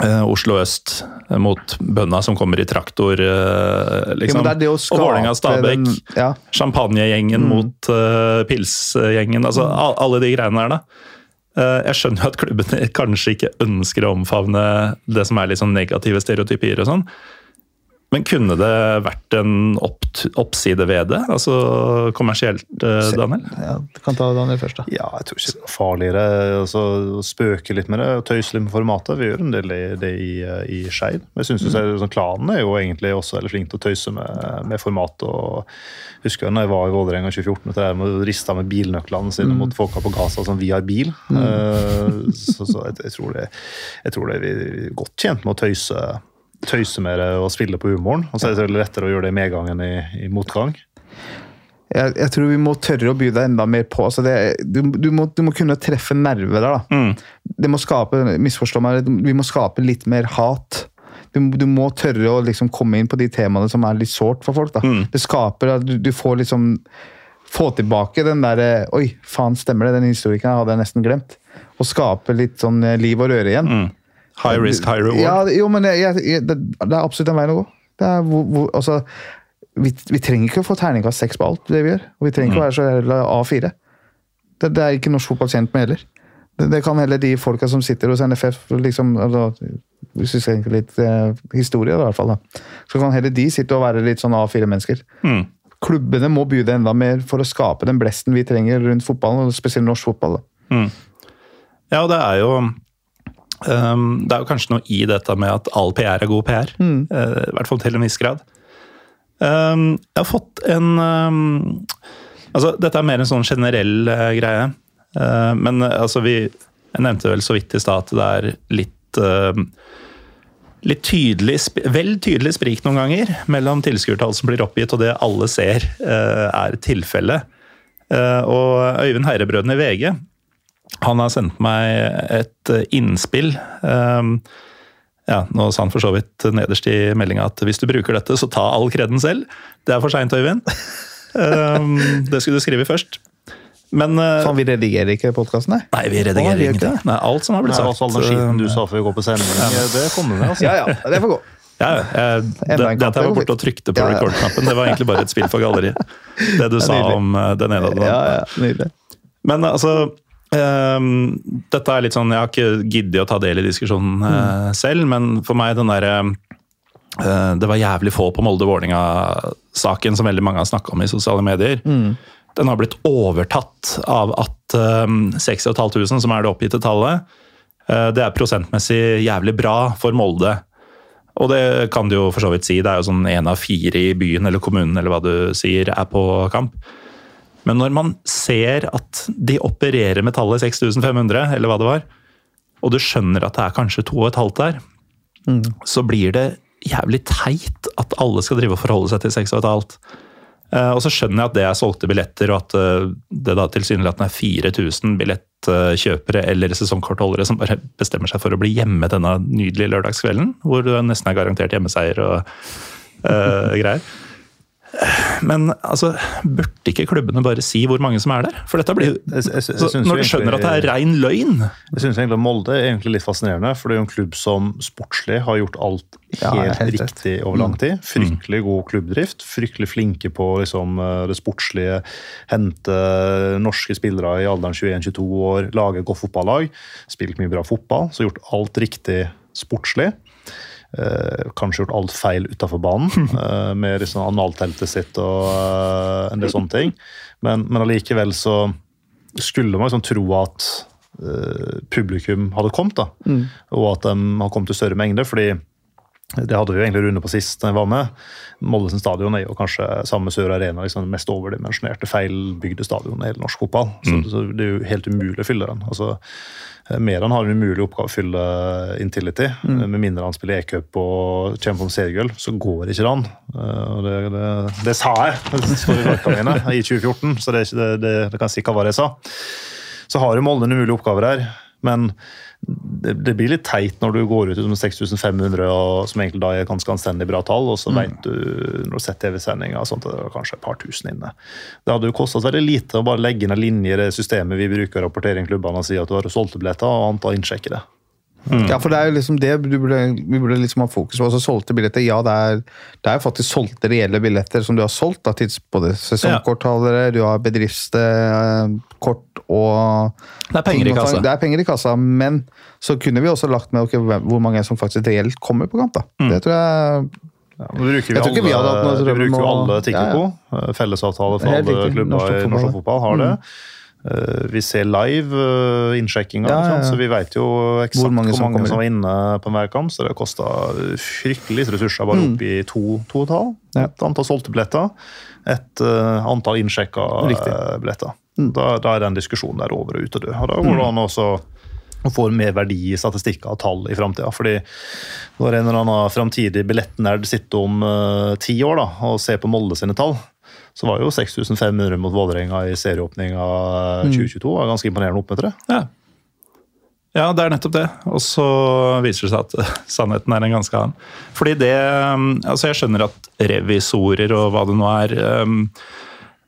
Oslo øst mot bønda som kommer i traktor, liksom. Ja, liksom. det det og skape Vålerenga-Stabæk. den- Ja. Champagnegjengen Mm. mot uh, pilsgjengen. altså al- Alle de greiene der, da. Uh, jeg skjønner jo at klubbene kanskje ikke ønsker å omfavne det som er litt sånn negative stereotypier og sånn. Men kunne det vært en opp, oppside ved det? Altså kommersielt, eh, Daniel? ja, du kan ta Daniel først, da. Ja, jeg tror ikke det er farligere altså, å spøke litt med det og tøyse litt med formatet. Vi gjør en del i, det i, i Skeid. Men jeg synes jo sånn, Klanen er jo egentlig også veldig flink til å tøyse med, med formatet. og husker jeg når jeg var i Vålerenga i 2014 og der med å riste med bilnøklene sine mot folka på Gaza som vi har bil. Eh, så så jeg, jeg, tror det, jeg tror det er vi er godt tjent med å tøyse, tøyse med det og spille på humoren. Og så er det lettere å gjøre det i medgang enn i, i motgang. Jeg, jeg tror vi må tørre å by deg enda mer på. Altså det, du, du, må, du må kunne treffe nerver der. da. Mm. Det må skape, misforstå meg, vi må skape litt mer hat. Du, du må tørre å liksom komme inn på de temaene som er litt sårt for folk. da. Mm. Det skaper at du, får liksom Få tilbake den derre Oi, faen, stemmer det? Den historikeren hadde jeg nesten glemt. Og skape litt sånn eh, liv og røre igjen. Mm. High risk, high reward. Ja, det- jo, men jeg, jeg, det, det er absolutt en vei å gå. Det hvor, hvor, altså, vi, vi trenger ikke å få terningkast seks på alt det vi gjør. Og vi trenger ikke å være så jævla A4. Det, det er ikke norsk fotball kjent med heller. Det, det kan heller de folka som sitter hos NFF liksom, altså, Hvis vi skal tenke litt eh, historie, i hvert fall, da. så kan heller de sitte og være litt sånn A4-mennesker. Mm. Klubbene må bjude enda mer for å skape den blesten vi trenger rundt fotballen, og spesielt norsk fotball. Da. Ja, det er jo ehm, Det er jo kanskje noe i dette med at all PR er god PR. eh, I hvert fall til en viss grad. Um, jeg har fått en um, Altså, dette er mer en sånn generell uh, greie. Uh, men altså, vi Jeg nevnte vel så vidt i stad at det er litt Litt tydelig, vel tydelig sprik noen ganger mellom tilskuertall som blir oppgitt og det alle ser eh, er tilfellet. Og Øyvind Heirebrødrene i VG han har sendt meg et eh, innspill. Um, ja, Nå sa han for så vidt nederst i meldinga at hvis du bruker dette, så ta all kreden selv. Det er for seint, Øyvind. Um, det skulle du skrive først. Men eh, Faen, vi redigerer ikke podkasten, nei? Nei, vi redigerer ikke Det. Nei, alt som har blitt Nei, sagt. altså, all den skiten du eh, sa før vi går på sending, det kommer med. altså. Ja, ja, det får gå. Ja, ja, jeg, det, Enda det jeg var borte og trykte på Ja, ja. record-knappen, det var egentlig bare et spill for galleriet. Det du sa om eh, den ene. og den Ja, ja, Nydelig. Men altså ehm, Dette er litt sånn Jeg har ikke giddet å ta del i diskusjonen eh, selv, men for meg den derre uh, Det var jævlig få på Molde-Vålerenga-saken som veldig mange har snakka om i sosiale medier. Den har blitt overtatt av at um, 6500, som er det oppgitte tallet, uh, det er prosentmessig jævlig bra for Molde. Og det kan du jo for så vidt si. Det er jo sånn én av fire i byen eller kommunen eller hva du sier, er på kamp. Men når man ser at de opererer med tallet 6500, eller hva det var, og du skjønner at det er kanskje to og et halvt der, så blir det jævlig teit at alle skal drive og forholde seg til seks og et halvt. Eh, Og så skjønner jeg at det er solgte billetter, og at eh, det da tilsynelatende er 4000 billettkjøpere eller sesongkortholdere som bare bestemmer seg for å bli hjemme denne nydelige lørdagskvelden, hvor du nesten er garantert hjemmeseier og uh, greier. Men altså, burde ikke klubbene bare si hvor mange som er der? For dette blir Jeg- jeg- jeg Når du skjønner at det er rein løgn Jeg synes egentlig Molde er egentlig litt fascinerende, for det er jo en klubb som sportslig har gjort alt Ja, helt, helt rett. riktig over lang tid. Fryktelig god klubbdrift. Fryktelig flinke på liksom, eh, det sportslige. Hente norske spillere i alderen 21-22 år, lage et godt fotballag. Spilt mye bra fotball, så gjort alt riktig sportslig. Eh, kanskje gjort alt feil utafor banen, eh, med liksom analteltet sitt og eh, en del sånne ting. Men, men allikevel så skulle man liksom tro at eh, publikum hadde kommet, da. Og at de har kommet i større mengder. fordi det hadde vi jo egentlig Rune på sist da jeg var med. Mollesen stadion er jo kanskje samme Sør Arena liksom det mest overdimensjonerte, feilbygde stadion i hele norsk fotball. Så, så det er jo helt umulig å fylle den. Altså, Meran har en umulig oppgave å fylle Intility. Mm. Med mindre han spiller e-cup og kjemper om seriegull, så går ikke det an. Eh, og Det, det, det sa jeg for verka mine i 2014, så det, ikke- det, det, det kan si hva jeg sa. Så har jo Molde en umulig oppgave der, men det, det blir litt teit når du går ut med 6500, og, som egentlig da er ganske anstendig bra tall, og så vet du når du har sett TV-sendinga at det var kanskje et par tusen inne. Det hadde jo kostet veldig lite å bare legge inn en linje i det systemet vi bruker inn klubbene og si at du har solgte billetter og antall innsjekkere. Ja, for det er jo liksom det du burde, vi burde liksom ha fokus på. Altså solgte billetter, ja, det er, det er jo faktisk solgte reelle billetter som du har solgt. Da, tids, både sesongkortholdere, du har bedriftskort og Det er penger i kassa. Det er penger i kassa, men så kunne vi også lagt med okay, hvor mange som faktisk reelt kommer på kamp. da. Mm. Det tror jeg Ja, bruker vi, Jeg tror ikke alle, vi hadde hatt noe vi bruker jo alle å- alle ja. Fellesavtale for alle klubber i norsk fotball har det. Eh, Vi ser live uh, innsjekkinga, Ja, ja, ja. så vi vet jo eksakt Hvor hvor mange mange, som var inne på hver kamp. Så det kosta fryktelig ressurser bare opp i to, to tall. Ja. Et antall solgte billetter, et uh, antall innsjekka eh, billetter. Da, da er den diskusjonen der over og ute og død. Og da går det an også å få mer verdi i statistikker og tall i framtida. Fordi når en eller annen framtidig billettnerd sitter om uh, ti år da, og ser på Molde sine tall, så var jo 6500 mot Vålerenga i serieåpninga 2022 var ganske imponerende oppmøtere. Ja. ja, det er nettopp det. Og så viser det seg at eh, sannheten er en ganske annen. Fordi det um, Altså, jeg skjønner at revisorer og hva det nå er um,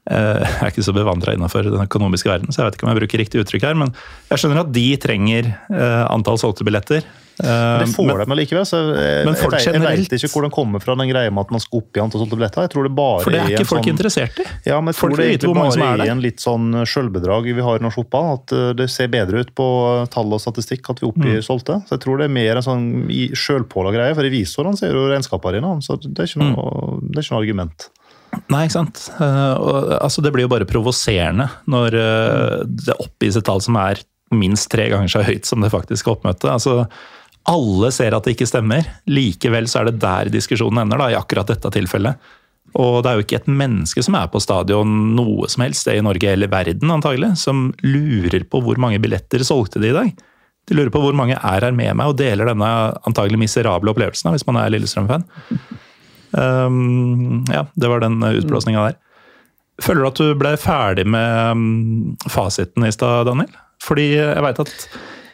eh, Jeg er ikke så bevandra innenfor den økonomiske verden, så jeg vet ikke om jeg bruker riktig uttrykk her, men jeg skjønner at de trenger eh, antall solgte billetter. Eh, Det får men- de allikevel. Så jeg, Men folk jeg, jeg generelt- vet ikke hvor den kommer fra, den greia med at man skal opp i antall solgte billetter. Jeg tror det bare For det er ikke folk sånn, interessert i. Ja, men jeg Folk tror det er som bare er i en litt sånn sjølbedrag vi har i norsk fotball. At eh, det ser bedre ut på tall og statistikk at vi oppgir Mm. solgte. Så jeg tror det er mer en sånn sjølpåla greie. For revisorene ser jo regnskapene dine, så det er ikke Mm. noe, det er ikke noe argument. Nei, ikke sant. Uh, og, altså, det blir jo bare provoserende når uh, det oppgis et tall som er minst tre ganger så høyt som det faktiske oppmøtet. Altså, alle ser at det ikke stemmer. Likevel så er det der diskusjonen ender, da, i akkurat dette tilfellet. Og det er jo ikke et menneske som er på stadion noe som helst sted i Norge eller verden antagelig, som lurer på hvor mange billetter solgte de i dag. De lurer på hvor mange er her med meg og deler denne antagelig miserable opplevelsen, hvis man er Lillestrøm-fan. Um, ja, det var den utblåsninga der. Føler du at du ble ferdig med um, fasiten i stad, Daniel? Fordi jeg veit at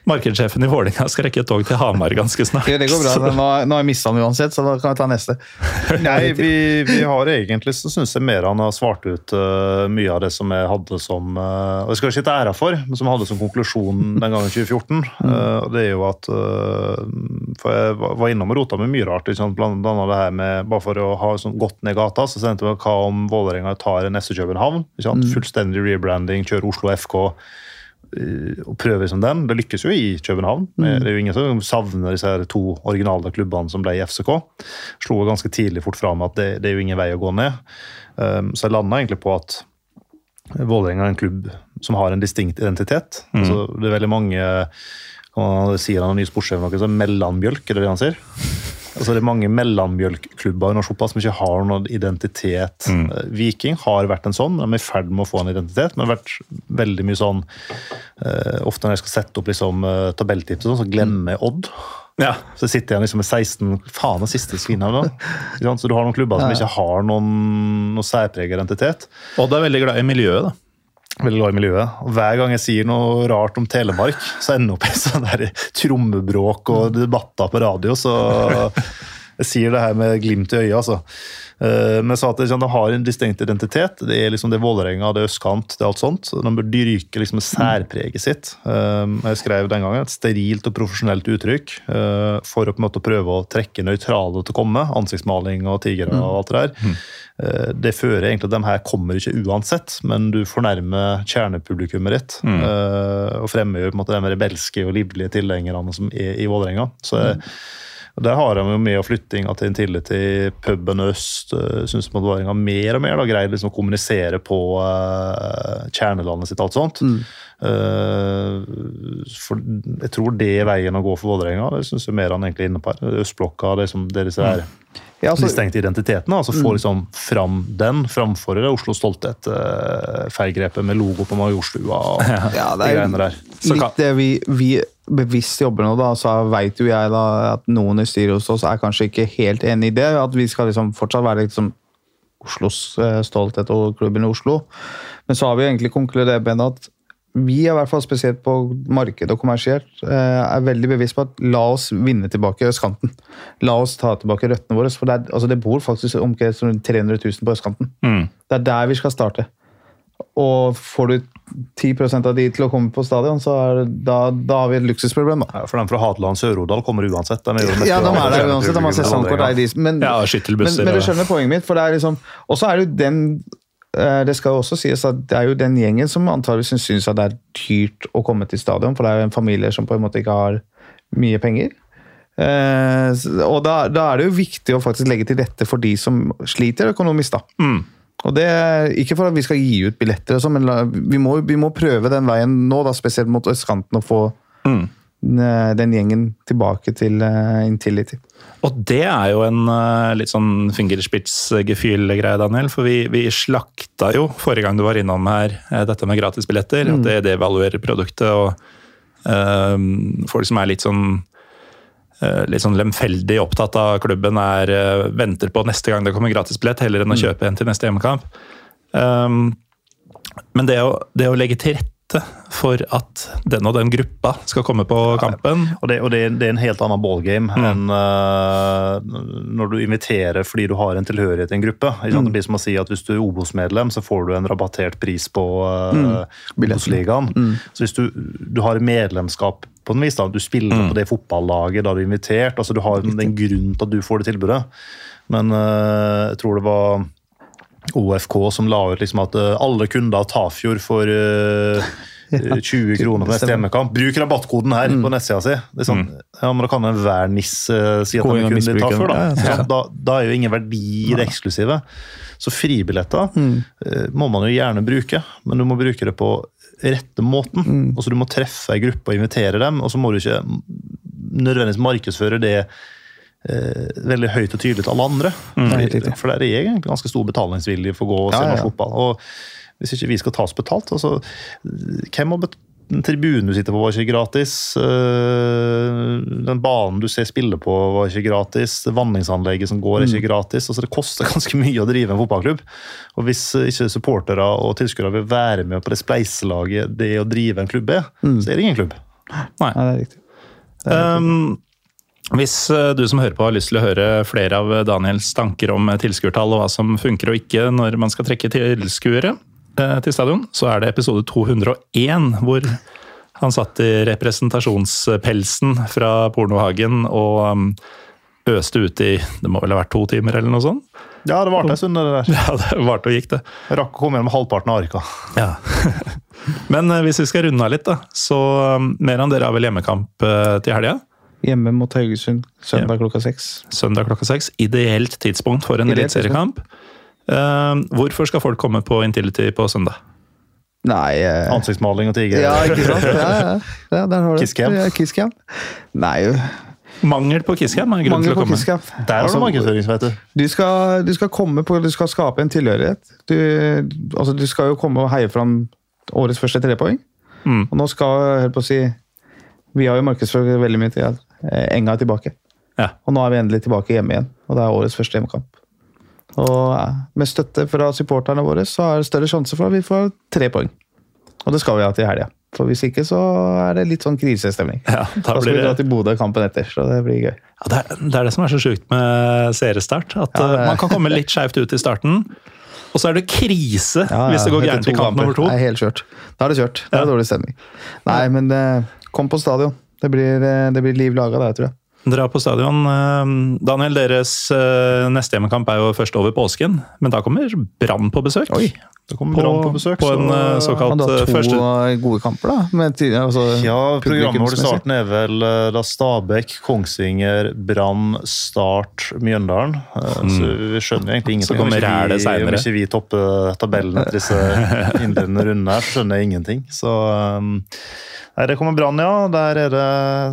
markedssjefen i Vålinga skal rekke et tog til Hamar ganske snart. Ja, det går bra. Nå, nå har jeg mista den uansett, så da kan jeg ta neste. Nei, vi, vi har egentlig så syns jeg mer han har svart ut uh, mye av det som jeg hadde som uh, Og jeg skal ikke ta æra for, men som jeg hadde som konklusjon den gangen i 2014. Uh, og det er jo at eh, For jeg var innom og rota med mye rart. liksom. Blant annet det her med Bare for å ha sånn gått ned gata, så sendte vi hva om Vålerenga tar neste København? Ikke sant? Fullstendig rebranding, kjører Oslo FK eh, og prøver som den. Det lykkes jo i København. Det er jo ingen som savner disse her to originale klubbene som ble i FCK. Slo ganske tidlig fort fra med at det, det er jo ingen vei å gå ned. Um, så jeg landa egentlig på at Vålerenga er en klubb som har en distinkt identitet. Altså, det er veldig mange kan man si han er ny sportssjef mellomjølk, er det det han sier? Altså Det er mange mellommjølkklubber i norsk fotball som ikke har noen identitet. Mm. Viking har vært en sånn, de er i ferd med å få en identitet, men det har vært veldig mye sånn uh, Ofte når jeg skal sette opp liksom, uh, tabelltips, sånn, så glemmer jeg Odd. Ja. Så sitter jeg liksom med 16 Faen, det siste svinnet. da. Så du har noen klubber som ikke har noen, noen særpreget identitet. Odd er veldig glad i miljøet, da. Veldig glad i miljøet. Og Hver gang jeg sier noe rart om Telemark, så ender jeg opp i sånn der trommebråk og debatter på radio. Så jeg sier det her med glimt i øyet, altså. Eh, Men jeg sa at det, sånn, de har en distinkt identitet. Det er liksom det er Vålerenga, det er østkant, det er alt sånt. De bør dyrke liksom særpreget sitt. Eh, Jeg skrev den gangen et sterilt og profesjonelt uttrykk eh, for å på en måte prøve å trekke nøytrale til å komme. Ansiktsmaling og tigre og alt det der. Eh, Det fører egentlig at de her kommer ikke uansett, men du fornærmer kjernepublikummet ditt. Mm. Og fremmer jo på en måte de rebelske og livlige tilhengerne som er i Vålerenga. Så jeg- og Der har de jo med av flyttinga til Intility, puben øst. Uh, Syns Vålerenga mer og mer da greier liksom å kommunisere på uh, kjernelandet sitt. alt sånt. Eh, for Jeg tror det er veien å gå for Vålerenga. Det syns jeg mer han egentlig er inne på her. Østblokka, det som dere er disse her Ja, altså, mistenkte identiteten. Altså få liksom fram den framfor det Oslo Stolthet-feilgrepet med logo på Majorstua og Ja, det er greiene der. Så litt det vi, vi bevisst jobber nå, da, så veit jo jeg da at noen i styret hos oss er kanskje ikke helt enig i det. At vi skal liksom fortsatt være liksom Oslos eh, stolthet og klubben i Oslo. Men så har vi egentlig konkludert med at vi er i hvert fall spesielt på marked og kommersielt eh, er veldig bevisst på at la oss vinne tilbake østkanten. La oss ta tilbake røttene våre. For det, er, altså det bor faktisk omkring rundt 300 000 på østkanten. Mm. Det er der vi skal starte. Og får du 10% av de til å komme på stadion, så er da, da har vi et luksusproblem. Da. Ja, for dem fra Hadeland Sør-Odal kommer uansett. De er Ja, de er der uansett. De har sesongkort. Men, Ja, men, men du skjønner poenget mitt. for det er liksom, Og så er det jo den Det skal jo også sies at det er jo den gjengen som antageligvis syns at det er dyrt å komme til stadion, for det er jo en familie som på en måte ikke har mye penger. Eh, og da, da er det jo viktig å faktisk legge til rette for de som sliter økonomisk. da. Mm. Og det er Ikke for at vi skal gi ut billetter, og sånn, men vi, må, vi må prøve den veien nå, da, spesielt mot østkanten, å få Mm. Eh, den gjengen tilbake til uh, Intility. Og det er jo en eh, litt sånn fingerspitzgefühl-greie, Daniel. For vi, vi slakta jo forrige gang du var innom her, eh, dette med gratisbilletter. At det devaluerer produktet. og eh, folk som er litt sånn eh, litt sånn lemfeldig opptatt av klubben, er, eh, venter på neste gang det kommer gratisbillett, heller enn å kjøpe en til neste hjemmekamp. Um, men det å, det å legge til rette for at den og den gruppa skal komme på kampen Og, det, og det, det er en helt annen ballgame enn uh, når du inviterer fordi du har en tilhørighet i en gruppe. Mm. Det blir som å si at Hvis du er Obos-medlem, så får du en rabattert pris på uh, Obos-ligaen. Så hvis du, du har medlemskap på en vis. da. Du spiller på det fotballaget da du er invitert. altså Du har en grunn til at du får det tilbudet. Men uh, jeg tror det var OFK som la ut liksom at eh, alle kunder av Tafjord får uh, 20 kroner på neste hjemmekamp. Bruk rabattkoden her på nettsida si. Det er sånn, ja, men Da kan enhver niss uh, si at og er kunde i Tafjord. Da. Ja, Da, da er jo ingen verdi i det eksklusive. Så fribilletter eh, må man jo gjerne bruke, men du må bruke det på rette måten. Altså Du må treffe ei gruppe og invitere dem, og så må du ikke nødvendigvis markedsføre det eh, veldig høyt og tydelig til alle andre. Mm. for, riktig. for der er egentlig ganske stor betalingsvilje for å gå og se Ja, norsk fotball. Og hvis ikke vi skal ta oss betalt, altså Hvem har bet Tribunen du sitter på, var ikke gratis. eh, Den banen du ser spille på, var ikke gratis. Vanningsanlegget som går, er Mm. ikke gratis. altså Det koster ganske mye å drive en fotballklubb. Og hvis ikke supportere og tilskuere vil være med på det spleiselaget det å drive en klubb er, Mm. så er det ingen klubb. Nei. Ja, det er riktig. Um, hvis eh, du som hører på har lyst til å høre flere av Daniels tanker om eh, tilskuertall og hva som funker og ikke når man skal trekke tilskuere eh, til stadion, så er det episode 201 hvor han satt i representasjonspelsen fra pornohagen og um, øste ut i Det må vel ha vært to timer eller noe sånt? Ja, det varte en stund, det der. Ja, det varte og gikk, det. Jeg rakk å komme gjennom halvparten av arka. Ja. Men hvis vi skal runde av litt, da, så um, mer enn dere har vel hjemmekamp til helga? Hjemme mot Haugesund søndag klokka seks. Søndag klokka seks. Ideelt tidspunkt for en eliteseriekamp. Uh, hvorfor skal folk komme på Intility på søndag? Nei eh, Ansiktsmaling og tiger. Ja, ikke sant? Ja, ja. ja der har du. Kisscam. Ja, kiss Nei, Mangel på kisscam er grunn til å på komme. Kisscam. Der har Altså, du markedsføring, vet du. Du skal, du skal komme på, du skal skape en tilhørighet. Du, altså, du skal jo komme og heie fram årets første trepoeng. Mm. Og nå skal jeg på å si Vi har jo markedsført veldig mye til at Enga er tilbake. Ja. Og nå er vi endelig tilbake hjemme igjen. Og det er årets første hjemmekamp. Og eh, med støtte fra supporterne våre så er det større sjanse for at vi får tre poeng. Og det skal vi ha til helga. For hvis ikke så er det litt sånn krisestemning. Ja, da Da skal vi dra til Bodø kampen etter, så det blir gøy. ja, det, er, det er det som er så sjukt med seriestart. At Ja, det- eh, man kan komme litt skeivt ut i starten, og så er det krise hvis det går gærent i kamp nummer to. Er helt kjørt. Da er det kjørt. Da er det dårlig stemning. Nei, men eh, kom på stadion. Det blir, eh, det blir liv laga der, tror jeg. Dra på stadion. Eh, Daniel, deres eh, neste hjemmekamp er jo først over påsken, men da kommer Brann på besøk. Oi. Det kommer På, Brann på besøk. på en så- eh, såkalt Han har eh, to første gode kamper, da. Med, tidligere altså, Ja, programmet vårt i starten er vel eh, da Stabæk, Kongsvinger, Brann, Start, Mjøndalen. Mm. Så vi skjønner egentlig ingenting. Mm. Så kommer Rælet senere. Om ikke vi topper tabellen etter disse innledende rundene, her, så skjønner jeg ingenting. Så um, Nei, det kommer Brann, ja. Der er det,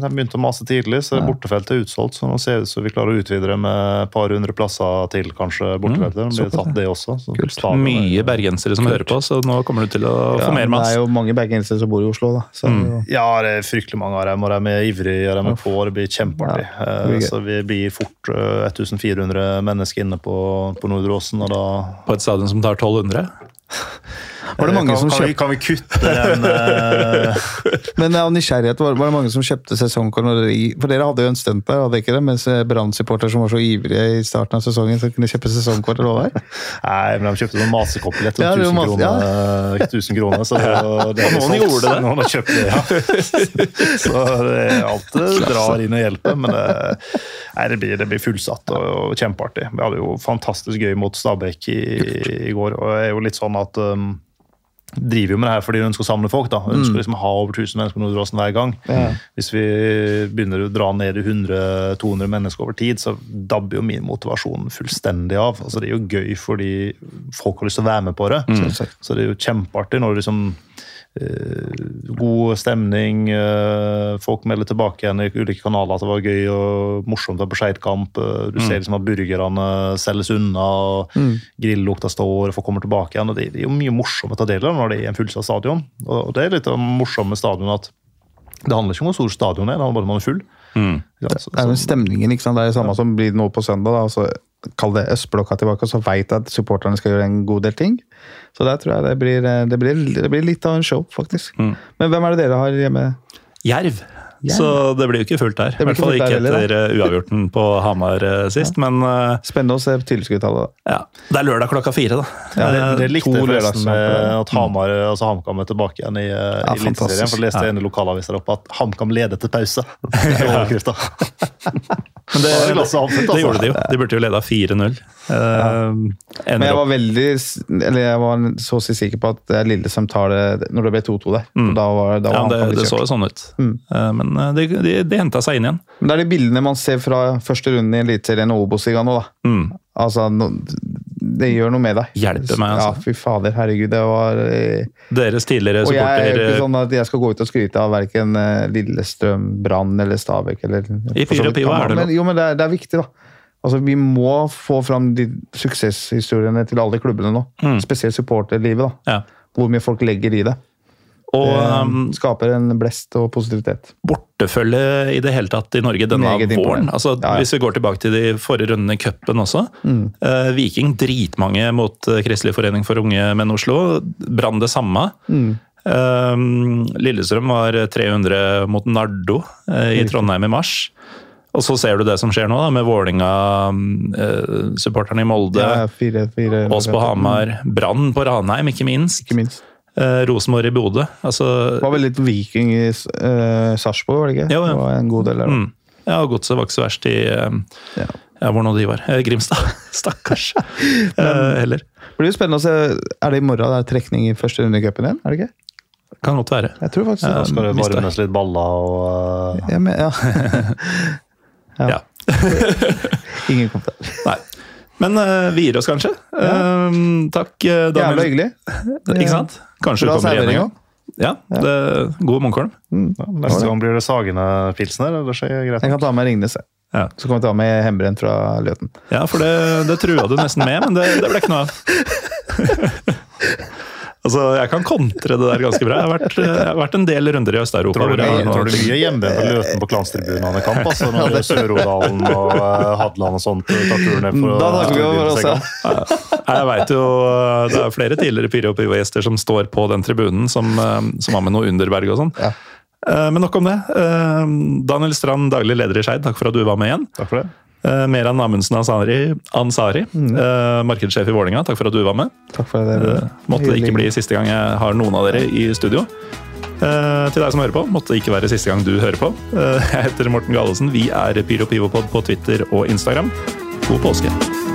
De begynte å mase tidlig, så bortefeltet er utsolgt. Så nå ser det ut som vi klarer å utvide det med et par hundre plasser til, kanskje. bortefeltet. så blir det tatt det også. Så Kult. Mye bergensere som hører på, så nå kommer du til å Ja, få mer men det er jo mange bergensere som bor i Oslo, da. Så, Mm. Ja, det er fryktelig mange av dem, og de er ivrige, og de er på, og det blir kjempeartig. Ja, det blir Eh. Så vi blir fort eh, 1400 mennesker inne på, på Nordre Åsen, og da På et stadion som tar 1200. Var det mange kan, som kan, vi, kan vi kutte den eh, Men av nysgjerrighet var, var det mange som kjøpte sesongkort? For dere hadde jo en stunt der, hadde ikke det? Mens eh, Brann-supportere som var så ivrige i starten av sesongen, som kunne kjøpe sesongkort eller hva det var? Nei, men de kjøpte noen masekoppbillett om Ja, 1000 var masse- kroner. 1000 kroner så det, det Og noen gjorde det. Noen har kjøpt det, ja. Så det er alt det drar inn og hjelper, men det, nei, det, blir, det blir fullsatt og, og kjempeartig. Vi hadde jo fantastisk gøy mot Stabæk i, i går, og det er jo litt sånn at um, driver jo med det her fordi hun ønsker å samle folk. da. Hun ønsker liksom å ha over 1000 mennesker på Nordåsen hver gang. Ja. Hvis vi begynner å dra ned i 100-200 mennesker over tid, så dabber jo min motivasjon fullstendig av. Altså Det er jo gøy fordi folk har lyst til å være med på det. Mm. Så det er jo kjempeartig når du liksom God stemning, eh, folk melder tilbake igjen i ulike kanaler at det var gøy og morsomt å være på Skeidkamp. eh, Du ser liksom at burgerne selges unna, og grillukta står, og folk kommer tilbake igjen. og Det det er jo mye morsomt å ta del i når det er en fullsatt stadion. Og det er litt av morsomme med stadion at det handler ikke om hvor stor stadion er, det handler bare om man er full. Mm. Ja, så, Det er jo stemningen, ikke sant? Det er det samme som blir nå på søndag. da, altså Kall det østblokka tilbake, og så veit at supporterne skal gjøre en god del ting. Så der tror jeg det blir, det blir, det blir litt av en show, faktisk. Mm. Men hvem er det dere har hjemme? Jerv. Så det blir jo ikke fullt der. I hvert fall ikke etter eh, uavgjorten på Hamar sist, sist. Men uh, Spennende å se tilskuertallet. ja, det er lørdag klokka fire, da. Ja, det, Eh, det likte jeg forresten med at Hamar, altså HamKam er tilbake igjen i, ja, i Eliteserien. For jeg leste en lokalavis der oppe at HamKam leder til pause. Det overskrifta. Men det, Da det det, altså. gjorde de jo. De burde jo leda 4-0. Eh, Men jeg var veldig Eller jeg var så å si sikker på at det er Lillestrøm tar det når det ble 2-2 der. Mm. Da var, da var Ja, det, det så jo sånn ut. Mm. Eh, Men eh, de, de, de henta seg inn igjen. Men det er de bildene man ser fra første runden i Eliteserien og Obos-ligaen nå, da. Mm. Altså, no, det gjør noe med deg. Hjelper meg, altså. Ja, fy fader. Herregud, det var eh, Deres tidligere supporter Og jeg er ikke eh, sånn at jeg skal gå ut og skryte av verken Lillestrøm, Brann eller Stabæk. Eller, I Pyro Pivo er det men, Jo, men det er, det er viktig, da. Altså, Vi må få fram de suksesshistoriene til alle klubbene nå. Mm. Spesielt supporterlivet. da. ja. Hvor mye folk legger i det. Og det um, skaper en blest og positivitet. bortefølge i det hele tatt i Norge denne våren. Altså, Ja, ja. Hvis vi går tilbake til de forrige rundene i cupen også. Mm. eh, Viking dritmange mot eh, Kristelig forening for unge menn Oslo. Brann det samme. Mm. Eh, Lillestrøm var 300 mot Nardo eh, i Trondheim i mars. Og så ser du det som skjer nå, da, med Vålinga-supporterne i Molde. Ja, fire, fire, Ås på Hamar, Brann på Ranheim, ikke minst. Ikke minst. Eh, Rosenborg i Bodø. Altså, Det var vel litt Viking i uh, Sarpsborg, var det ikke? Jo, ja. Det var en god del der. da. mm. Ja, og godset var ikke så verst i eh, Ja. ja, hvor nå de var. Eh, Grimstad. Stakkars. Eh, heller. Det blir jo spennende å se. Er det i morgen det er trekning i første runde i cupen igjen? Er det ikke? Kan godt være. Jeg tror faktisk det. Skal det varmes litt baller og uh, Ja, men, ja. Ja. Ja. Ingen kommentar. Nei. Men uh, vi gir oss kanskje. Eh, takk, eh, Jævla Daniel. hyggelig. Ikke sant? Kanskje du kommer igjen en gang. Ja, det, god Munkholm. ja, Neste gang blir det Sagene pilsner, ellers er det greit. Jeg kan ta med Ringnes. Ja. Så kan vi ta med hjemmebrent fra Løten. Ja, for det, det trua du nesten med, men det, det ble ikke noe av. altså, jeg kan kontre det der ganske bra. Jeg har vært, jeg har vært en del runder i Øst-Europa. Tror du, jeg mye- på Løten på klanstribunene kamp? Altså, når Sør-Odalen og uh, Hadeland og sånt tar turen ned for Da takker vi også. Jeg vet jo, Det er flere tidligere Pyro og Pivo-gjester som står på den tribunen, som, eh, som har med noe Underberg og sånn. Ja. Eh, Men nok om det. Eh, Daniel Strand, daglig leder i Skeid, takk for at du var med igjen. Takk for det. Eh, Meran Amundsen Ansari, Ansari eh, markedssjef i Vålinga, takk for at du var med. Takk for det. Eh, Måtte det ikke bli siste gang jeg har noen av dere i studio. Til deg som hører på, måtte det ikke være siste gang du hører på. Jeg heter Morten Galesen. Vi er Pyro Pivopod på Twitter og Instagram. God påske.